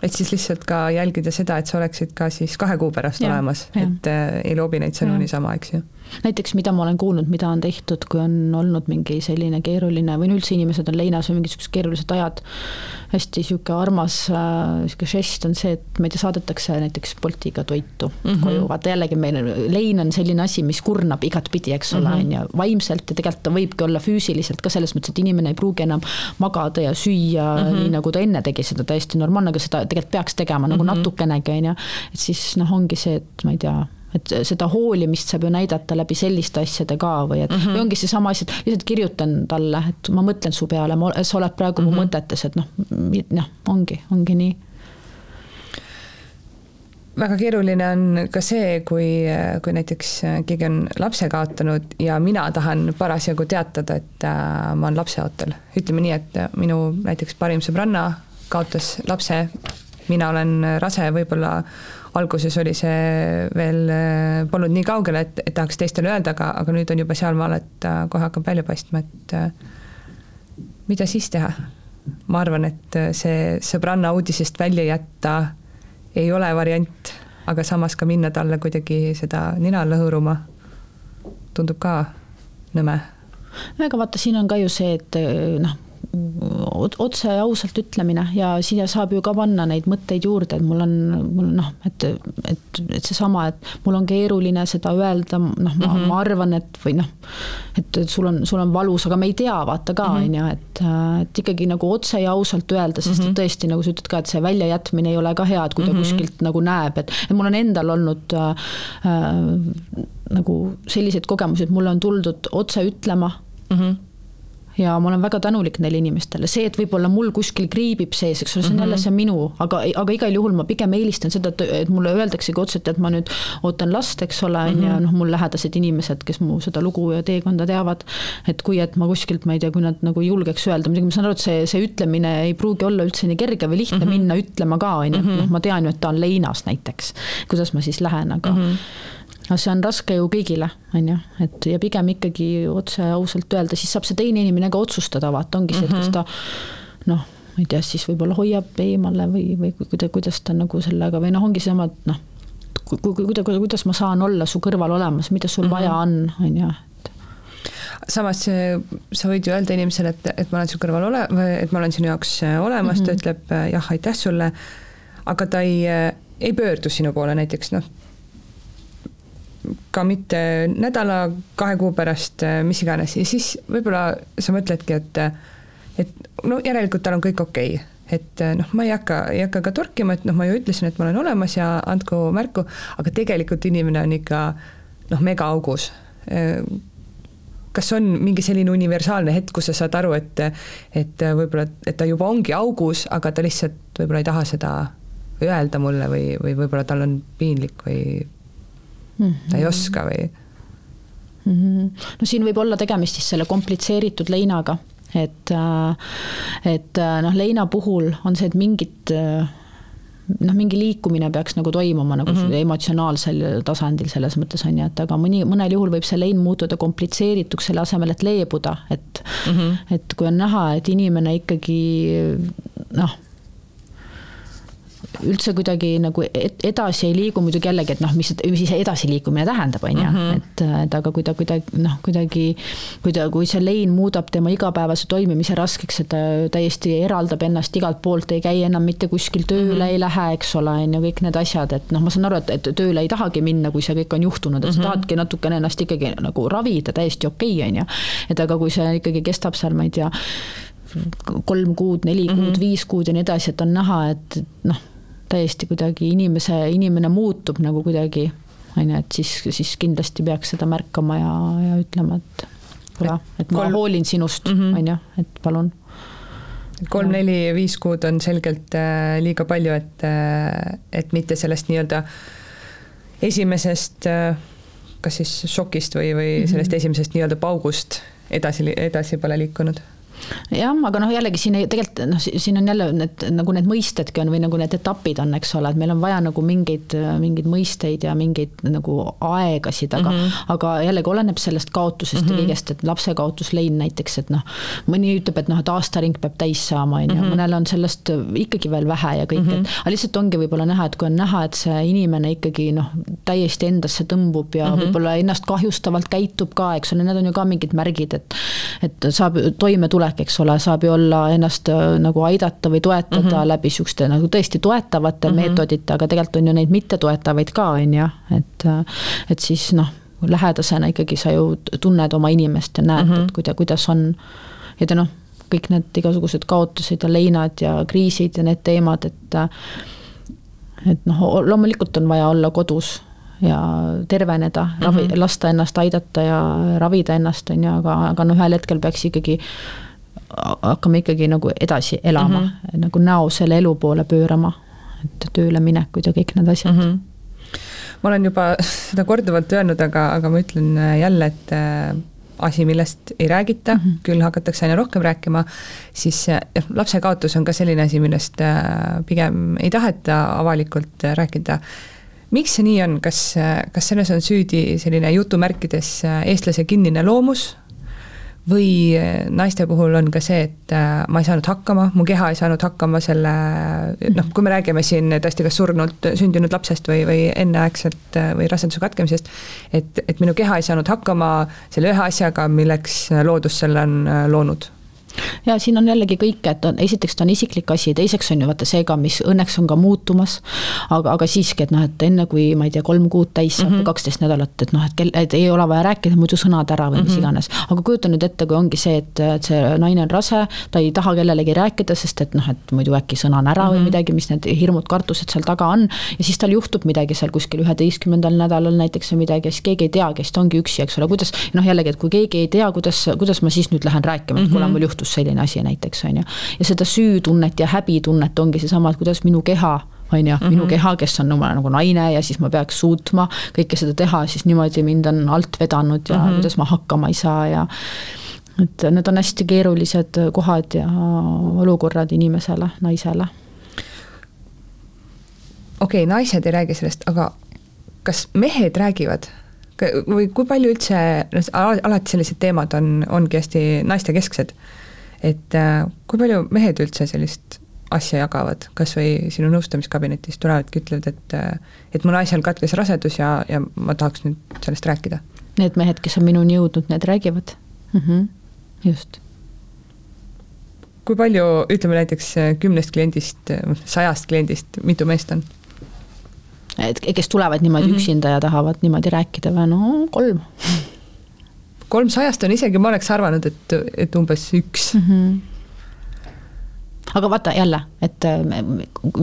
Speaker 1: et siis lihtsalt ka jälgida seda, et sa oleksid ka siis kahe kuu pärast ja, olemas, et äh, ei loobi neid sõnu niisama, eks ju
Speaker 2: näiteks mida ma olen kuulnud, mida on tehtud, kui on olnud mingi selline keeruline või no üldse inimesed on leinas või mingisugused keerulised ajad. hästi sihuke armas äh, sihuke žest on see, et ma ei tea, saadetakse näiteks Boltiga toitu mm -hmm. koju, vaata jällegi meil lein on selline asi, mis kurnab igatpidi, eks ole, mhm. on ju, vaimselt ja tegelikult ta võibki olla füüsiliselt ka selles mõttes, et inimene ei pruugi enam magada ja süüa mm -hmm. nii, nagu ta enne tegi seda täiesti normaalne, aga seda tegelikult peaks tegema nagu mm -hmm. natukenegi, on ju. et siis noh, ongi see, et ma ei tea et seda hoolimist saab ju näidata läbi selliste asjade ka või et mm -hmm. või ongi seesama asi, et lihtsalt kirjutan talle, et ma mõtlen su peale, sa oled praegu mm -hmm. mu mhm. mõtetes, et noh, noh, ongi, ongi nii
Speaker 1: väga keeruline on ka see, kui, kui näiteks keegi on lapse kaotanud ja mina tahan parasjagu teatada, et äh, ma olen lapseootel. ütleme nii, et minu näiteks parim sõbranna kaotas lapse, mina olen rase, võib-olla alguses oli see veel, äh, polnud nii kaugel, et, et tahaks teistele öelda, aga, aga nüüd on juba sealmaal, et äh, kohe hakkab välja paistma, et äh, mida siis teha? ma arvan, et see sõbranna uudisest välja jätta ei ole variant, aga samas ka minna talle kuidagi seda nina lõhuruma tundub ka nõme.
Speaker 2: no ega vaata, siin on ka ju see, et noh otse ja ausalt ütlemine ja siia saab ju ka panna neid mõtteid juurde, et mul on, mul noh, et, et, et seesama, et mul on keeruline seda öelda, noh, ma mm, -hmm. ma arvan, et või noh, et sul on, sul on valus, aga me ei tea, vaata ka, mhm. on ju, et, et ikkagi nagu otse ja ausalt öelda, sest mm -hmm. tõesti, nagu sa ütled ka, et see väljajätmine ei ole ka hea, et kui ta mm -hmm. kuskilt nagu näeb, et, et mul on endal olnud äh, äh, nagu selliseid kogemusi, et mulle on tuldud otse ütlema mm. -hmm ja ma olen väga tänulik neile inimestele, see, et võib-olla mul kuskil kriibib sees, eks ole, see on mm -hmm. jälle see minu, aga, aga igal juhul ma pigem eelistan seda, et mulle öeldaksegi otse, et ma nüüd ootan last, eks ole, on ju, mhm. noh, mul lähedased inimesed, kes mu seda lugu ja teekonda teavad. et kui, et ma kuskilt, ma ei tea, kui nad nagu julgeks öelda, muidugi ma saan aru, et see, see ütlemine ei pruugi olla üldse nii kerge või lihtne mm -hmm. minna ütlema ka, on ju, et mhm. noh, ma tean ju, et ta on leinas näiteks. kuidas ma siis lähen, aga mm. -hmm no see on raske ju kõigile, on ju, et ja pigem ikkagi otse ausalt öelda, siis saab see teine inimene ka otsustada, vaata, ongi see, et kas mhm. ta noh, ma ei tea, siis võib-olla hoiab eemale või, või kuidas, kuidas ta nagu sellega või noh, ongi seesama, et noh, kuidas, kuidas ma saan olla su kõrval olemas, mida sul mm -hmm. vaja on, on ju
Speaker 1: samas sa võid ju öelda inimesele, et, et ma olen su kõrval ole-, et ma olen sinu jaoks olemas mm, -hmm. ta mhm. ütleb jah, aitäh sulle, aga ta ei, ei pöördu sinu poole näiteks noh, ka mitte nädala, kahe kuu pärast, äh, mis iganes, ja siis võib-olla sa mõtledki, et et no järelikult tal on kõik okei okay. et äh, noh, ma ei hakka, ei hakka ka torkima, et noh, ma ju ütlesin, et ma olen olemas ja andku märku, aga tegelikult inimene on ikka noh, megaaugus äh, kas on mingi selline universaalne hetk, kus sa saad aru, et et võib-olla, et ta juba ongi augus, aga ta lihtsalt võib-olla ei taha seda öelda mulle või, või võib-olla tal on piinlik või mm -hmm. ta ei oska või
Speaker 2: mm? -hmm. no siin võib olla tegemist siis selle komplitseeritud leinaga, et, äh, et äh, noh, leina puhul on see, et mingit äh, noh, mingi liikumine peaks nagu toimuma nagu mm -hmm. emotsionaalsel tasandil selles mõttes on ju, et aga mõni, mõnel juhul võib see lein muutuda komplitseerituks selle asemel, et leebuda, et mm, -hmm. et kui on näha, et inimene ikkagi noh üldse kuidagi nagu edasi ei liigu, muidugi jällegi, et noh, mis, mis siis edasiliikumine tähendab, on ju, mhm. et, et aga kui ta kuidagi noh, kuidagi kui ta, kui see lein muudab tema igapäevase toimimise raskeks, et ta täiesti eraldab ennast igalt poolt, ei käi enam mitte kuskil tööle mm, -hmm. ei lähe, eks ole, on ju, kõik need asjad, et noh, ma saan aru, et, et tööle ei tahagi minna, kui see kõik on juhtunud, et mm -hmm. sa mhm. tahadki natukene ennast ikkagi nagu ravida, täiesti okei okay,, on ju. et aga kui see ikkagi kestab seal, ma ei tea, kolm kuud, neli kuud mm, -hmm. viis kuud ja nii edasi, et on näha, et noh täiesti kuidagi inimese, inimene muutub nagu kuidagi, on ju, et siis, siis kindlasti peaks seda märkama ja, ja ütlema, et kuule, et ma kolm... hoolin sinust, mhm. on ju, et palun.
Speaker 1: kolm-neli-viis kuud on selgelt äh, liiga palju, et, äh, et mitte sellest nii-öelda esimesest äh, kas siis šokist või, või mhm. sellest mm -hmm. esimesest nii-öelda paugust edasi, edasi pole liikunud
Speaker 2: jah, aga noh, jällegi siin ei, tegelikult noh, siin on jälle need nagu need mõistedki on või nagu need etapid on, eks ole, et meil on vaja nagu mingeid, mingeid mõisteid ja mingeid nagu aegasid, aga mm, -hmm. aga jällegi oleneb sellest kaotusest mm -hmm. ja mhm. kõigest, et lapse kaotuslein näiteks, et noh, mõni ütleb, et noh, et aastaring peab täis saama, on ju, mhm. mõnel on sellest ikkagi veel vähe ja kõik mm, -hmm. et aga lihtsalt ongi võib-olla näha, et kui on näha, et see inimene ikkagi noh, täiesti endasse tõmbub ja mm -hmm. võib-olla ennast kahjustavalt käitub ka, eks ole, need on ju ka mingid märgid, et et saab toimetulek aeg, eks ole, saab ju olla ennast äh, nagu aidata või toetada mm -hmm. läbi siukeste nagu tõesti toetavate mm -hmm. meetodite, aga tegelikult on ju neid mittetoetavaid ka, on ju, et, äh, et siis noh, lähedasena ikkagi sa ju tunned oma inimest ja näed mm, -hmm. et kuida-, kuidas on ja ta noh, kõik need igasugused kaotused ja leinad ja kriisid ja need teemad, et äh, et noh, loomulikult on vaja olla kodus ja terveneda, ravi mm, -hmm. lasta ennast aidata ja ravida ennast, on ju, aga, aga noh, ühel hetkel peaks ikkagi hakkame ikkagi nagu edasi elama mm, -hmm. nagu näo selle elu poole pöörama, et tööle minekud ja kõik need asjad mm. -hmm.
Speaker 1: ma olen juba seda korduvalt öelnud, aga, aga ma ütlen jälle, et äh, asi, millest ei räägita mm, -hmm. küll hakatakse aina rohkem rääkima, siis jah, lapse kaotus on ka selline asi, millest äh, pigem ei taheta avalikult rääkida miks see nii on, kas, kas selles on süüdi selline jutumärkides eestlase kinnine loomus või eh, naiste puhul on ka see, et eh, ma ei saanud hakkama, mu keha ei saanud hakkama selle noh, kui me räägime siin tõesti kas surnult sündinud lapsest või, või enneaegselt eh, või raseduse katkemisest, et, et minu keha ei saanud hakkama selle ühe asjaga, milleks loodus selle on loonud
Speaker 2: ja siin on jällegi kõike, et on, esiteks ta on isiklik asi, teiseks on ju vaata see ka, mis õnneks on ka muutumas, aga, aga siiski, et noh, et enne kui ma ei tea, kolm kuud täis saab või mm -hmm. kaksteist nädalat, et noh, et kell, et ei ole vaja rääkida muidu sõnad ära või mis mm -hmm. iganes. aga kujuta nüüd ette, kui ongi see, et, et see naine on rase, ta ei taha kellelegi rääkida, sest et noh, et muidu äkki sõna on ära mm -hmm. või mhm. midagi, mis need hirmud, kartused seal taga on, ja siis tal juhtub midagi seal kuskil üheteistkümnendal nädalal näiteks või midagi ja siis keegi ei teagi, siis ta ongi üksi, eks ole, kuidas noh, jällegi, et kui keegi ei tea, kuidas, kuidas ma siis nüüd lähen rääkima, et kuule, mhm. mul juhtus juhtus selline asi näiteks, on ju. ja seda süütunnet ja häbitunnet ongi seesama, et kuidas minu keha on ju minu keha, kes on oma nagu naine ja siis ma peaks suutma kõike seda teha, siis niimoodi mind on alt vedanud ja mm -hmm. kuidas ma hakkama ei saa ja et need on hästi keerulised kohad ja olukorrad inimesele, naisele.
Speaker 1: okei okay,, naised ei räägi sellest, aga kas mehed räägivad? või kui palju üldse, alati sellised teemad on, ongi hästi naistekesksed et äh, kui palju mehed üldse sellist asja jagavad, kas või sinu nõustamiskabinetis tulevadki, ütlevad, et äh, et mu naisel katkes rasedus ja, ja ma tahaks nüüd sellest rääkida?
Speaker 2: Need mehed, kes on minuni jõudnud, need räägivad mm. -hmm. just.
Speaker 1: kui palju, ütleme näiteks äh, kümnest kliendist, sajast kliendist, mitu meest on?
Speaker 2: et kes tulevad niimoodi mm -hmm. üksinda ja tahavad niimoodi rääkida või no kolm
Speaker 1: kolmsajast on isegi, ma oleks arvanud, et, et umbes üks mm. -hmm
Speaker 2: aga vaata jälle, et äh,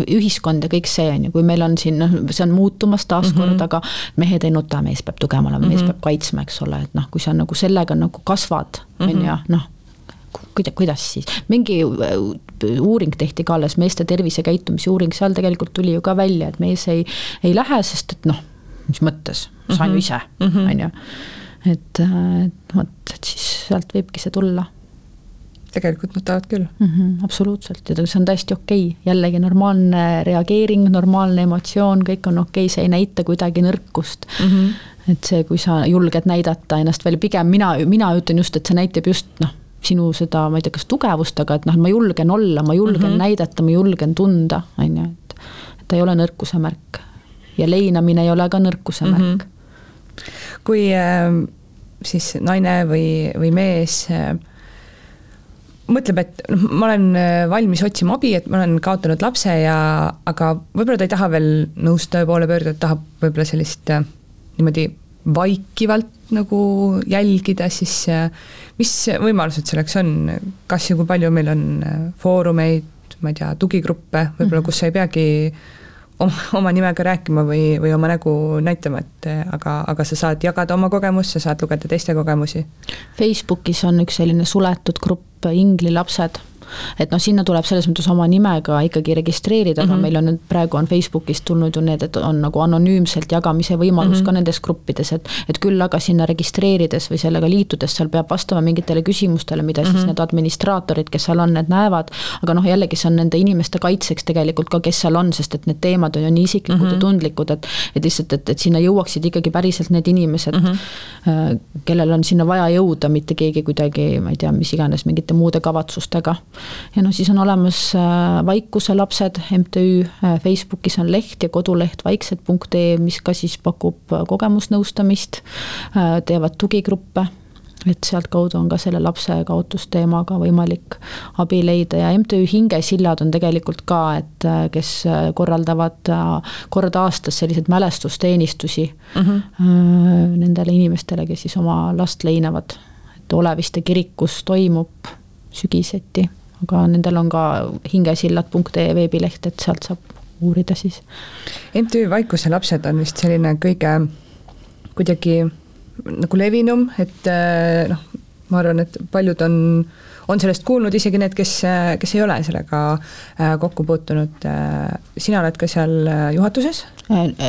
Speaker 2: ühiskond ja kõik see on ju, kui meil on siin noh, see on muutumas taaskord mm, -hmm. aga mehed ei nuta, mees peab tugev olema mm, -hmm. mees mhm. peab kaitsma, eks ole, et noh, kui sa nagu sellega nagu kasvad, on ju, mhm. noh kuida-, kuidas siis, mingi äh, uuring tehti ka alles, meeste tervisekäitumise uuring, seal tegelikult tuli ju ka välja, et mees ei, ei lähe, sest et noh, mis mõttes, saan ju mhm. ise, on ju et, et vot, et siis sealt võibki see tulla.
Speaker 1: tegelikult nutavad küll
Speaker 2: mm. -hmm, absoluutselt ja see on täiesti okei okay., jällegi normaalne reageering, normaalne emotsioon, kõik on okei okay,, see ei näita kuidagi nõrkust mm. -hmm. et see, kui sa julged näidata ennast veel, pigem mina, mina ütlen just, et see näitab just noh, sinu seda, ma ei tea, kas tugevust, aga et noh, ma julgen olla, ma julgen mm -hmm. näidata, ma julgen tunda, on ju, et et ta ei ole nõrkuse märk. ja leinamine ei ole ka nõrkuse mm -hmm. märk
Speaker 1: kui ähm, siis naine või, või mees äh, mõtleb, et noh, ma olen äh, valmis otsima abi, et ma olen kaotanud lapse ja aga võib-olla ta ei taha veel nõustaja poole pöörduda, tahab võib-olla sellist äh, niimoodi vaikivalt nagu jälgida, siis mis võimalused selleks on, kas ja kui palju meil on foorumeid, ma ei tea, tugigruppe, võib-olla mhm. kus sa ei peagi oma, oma nimega rääkima või, või oma nägu näitama, et aga, aga sa saad jagada oma kogemust, sa saad lugeda teiste kogemusi.
Speaker 2: Facebookis on üks selline suletud grupp Ingli lapsed et noh, sinna tuleb selles mõttes oma nimega ikkagi registreerida, aga mm -hmm. meil on nüüd praegu on Facebookist tulnud ju need, et on nagu anonüümselt jagamise võimalus mm -hmm. ka nendes gruppides, et et küll aga sinna registreerides või sellega liitudes, seal peab vastama mingitele küsimustele, mida mm -hmm. siis mhm. need administraatorid, kes seal on, need näevad, aga noh, jällegi see on nende inimeste kaitseks tegelikult ka, kes seal on, sest et need teemad on ju nii isiklikud mm -hmm. ja mhm. tundlikud, et et lihtsalt, et, et sinna jõuaksid ikkagi päriselt need inimesed mm, -hmm. kellel on sinna vaja jõuda, mitte keegi kuidagi, ma ei tea, mis iganes, mingite muude kavatsustega. Ja noh, siis on olemas äh, Vaikuse lapsed, MTÜ, äh, Facebookis on leht ja koduleht vaiksed.ee, mis ka siis pakub kogemusnõustamist, teevad tugigruppe et sealtkaudu on ka selle lapse kaotusteemaga võimalik abi leida ja MTÜ Hingesillad on tegelikult ka, et kes korraldavad kord aastas selliseid mälestusteenistusi mm -hmm. nendele inimestele, kes siis oma last leinavad. et Oleviste kirikus toimub sügiseti, aga nendel on ka hingesillad.ee veebileht, et sealt saab uurida siis.
Speaker 1: MTÜ Vaikuse lapsed on vist selline kõige kuidagi nagu levinum, et äh, noh, ma arvan, et paljud on, on sellest kuulnud, isegi need, kes, kes ei ole sellega äh, kokku puutunud. Äh, sina oled ka seal juhatuses?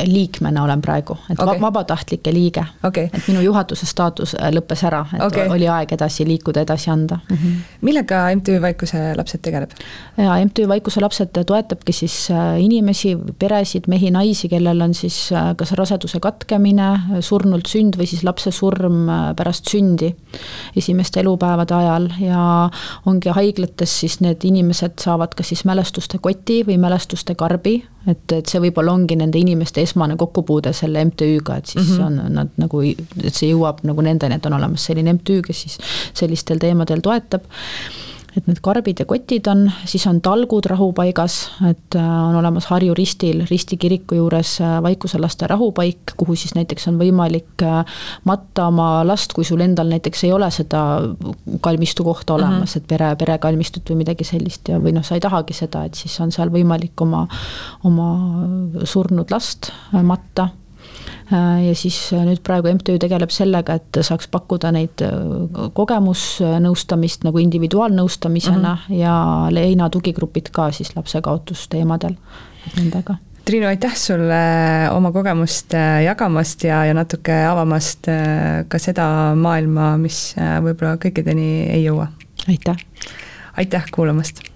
Speaker 2: Liikmena olen praegu, et okay. vabatahtlike liige okay.. et minu juhatuse staatus lõppes ära, et okay. oli aeg edasi liikuda, edasi anda mm.
Speaker 1: -hmm. millega MTÜ Vaikuse lapsed tegeleb?
Speaker 2: ja MTÜ Vaikuse lapsed toetabki siis inimesi, peresid, mehi, naisi, kellel on siis kas raseduse katkemine, surnult sünd või siis lapse surm pärast sündi esimeste elupäevade ajal ja ongi haiglates siis need inimesed saavad kas siis mälestuste koti või mälestuste karbi, et, et see võib-olla ongi nende inimeste esmane kokkupuude selle MTÜ-ga, et siis mm -hmm. on nad nagu, et see jõuab nagu nendeni, et on olemas selline MTÜ, kes siis sellistel teemadel toetab et need karbid ja kotid on, siis on talgud rahupaigas, et äh, on olemas Harju ristil, Risti kiriku juures äh, Vaikuse laste rahupaik, kuhu siis näiteks on võimalik äh, matta oma last, kui sul endal näiteks ei ole seda kalmistu kohta olemas mm, -hmm. et pere, perekalmistut või midagi sellist ja, või noh, sa ei tahagi seda, et siis on seal võimalik oma, oma surnud last matta ja siis äh, nüüd praegu MTÜ tegeleb sellega, et saaks pakkuda neid äh, kogemusnõustamist nagu individuaalnõustamisena mm -hmm. ja Leina tugigrupid ka siis lapsekaotusteemadel, nendega
Speaker 1: Triinu, aitäh sulle oma kogemust jagamast ja, ja natuke avamast ka seda maailma, mis võib-olla kõikideni ei jõua.
Speaker 2: aitäh!
Speaker 1: aitäh kuulamast!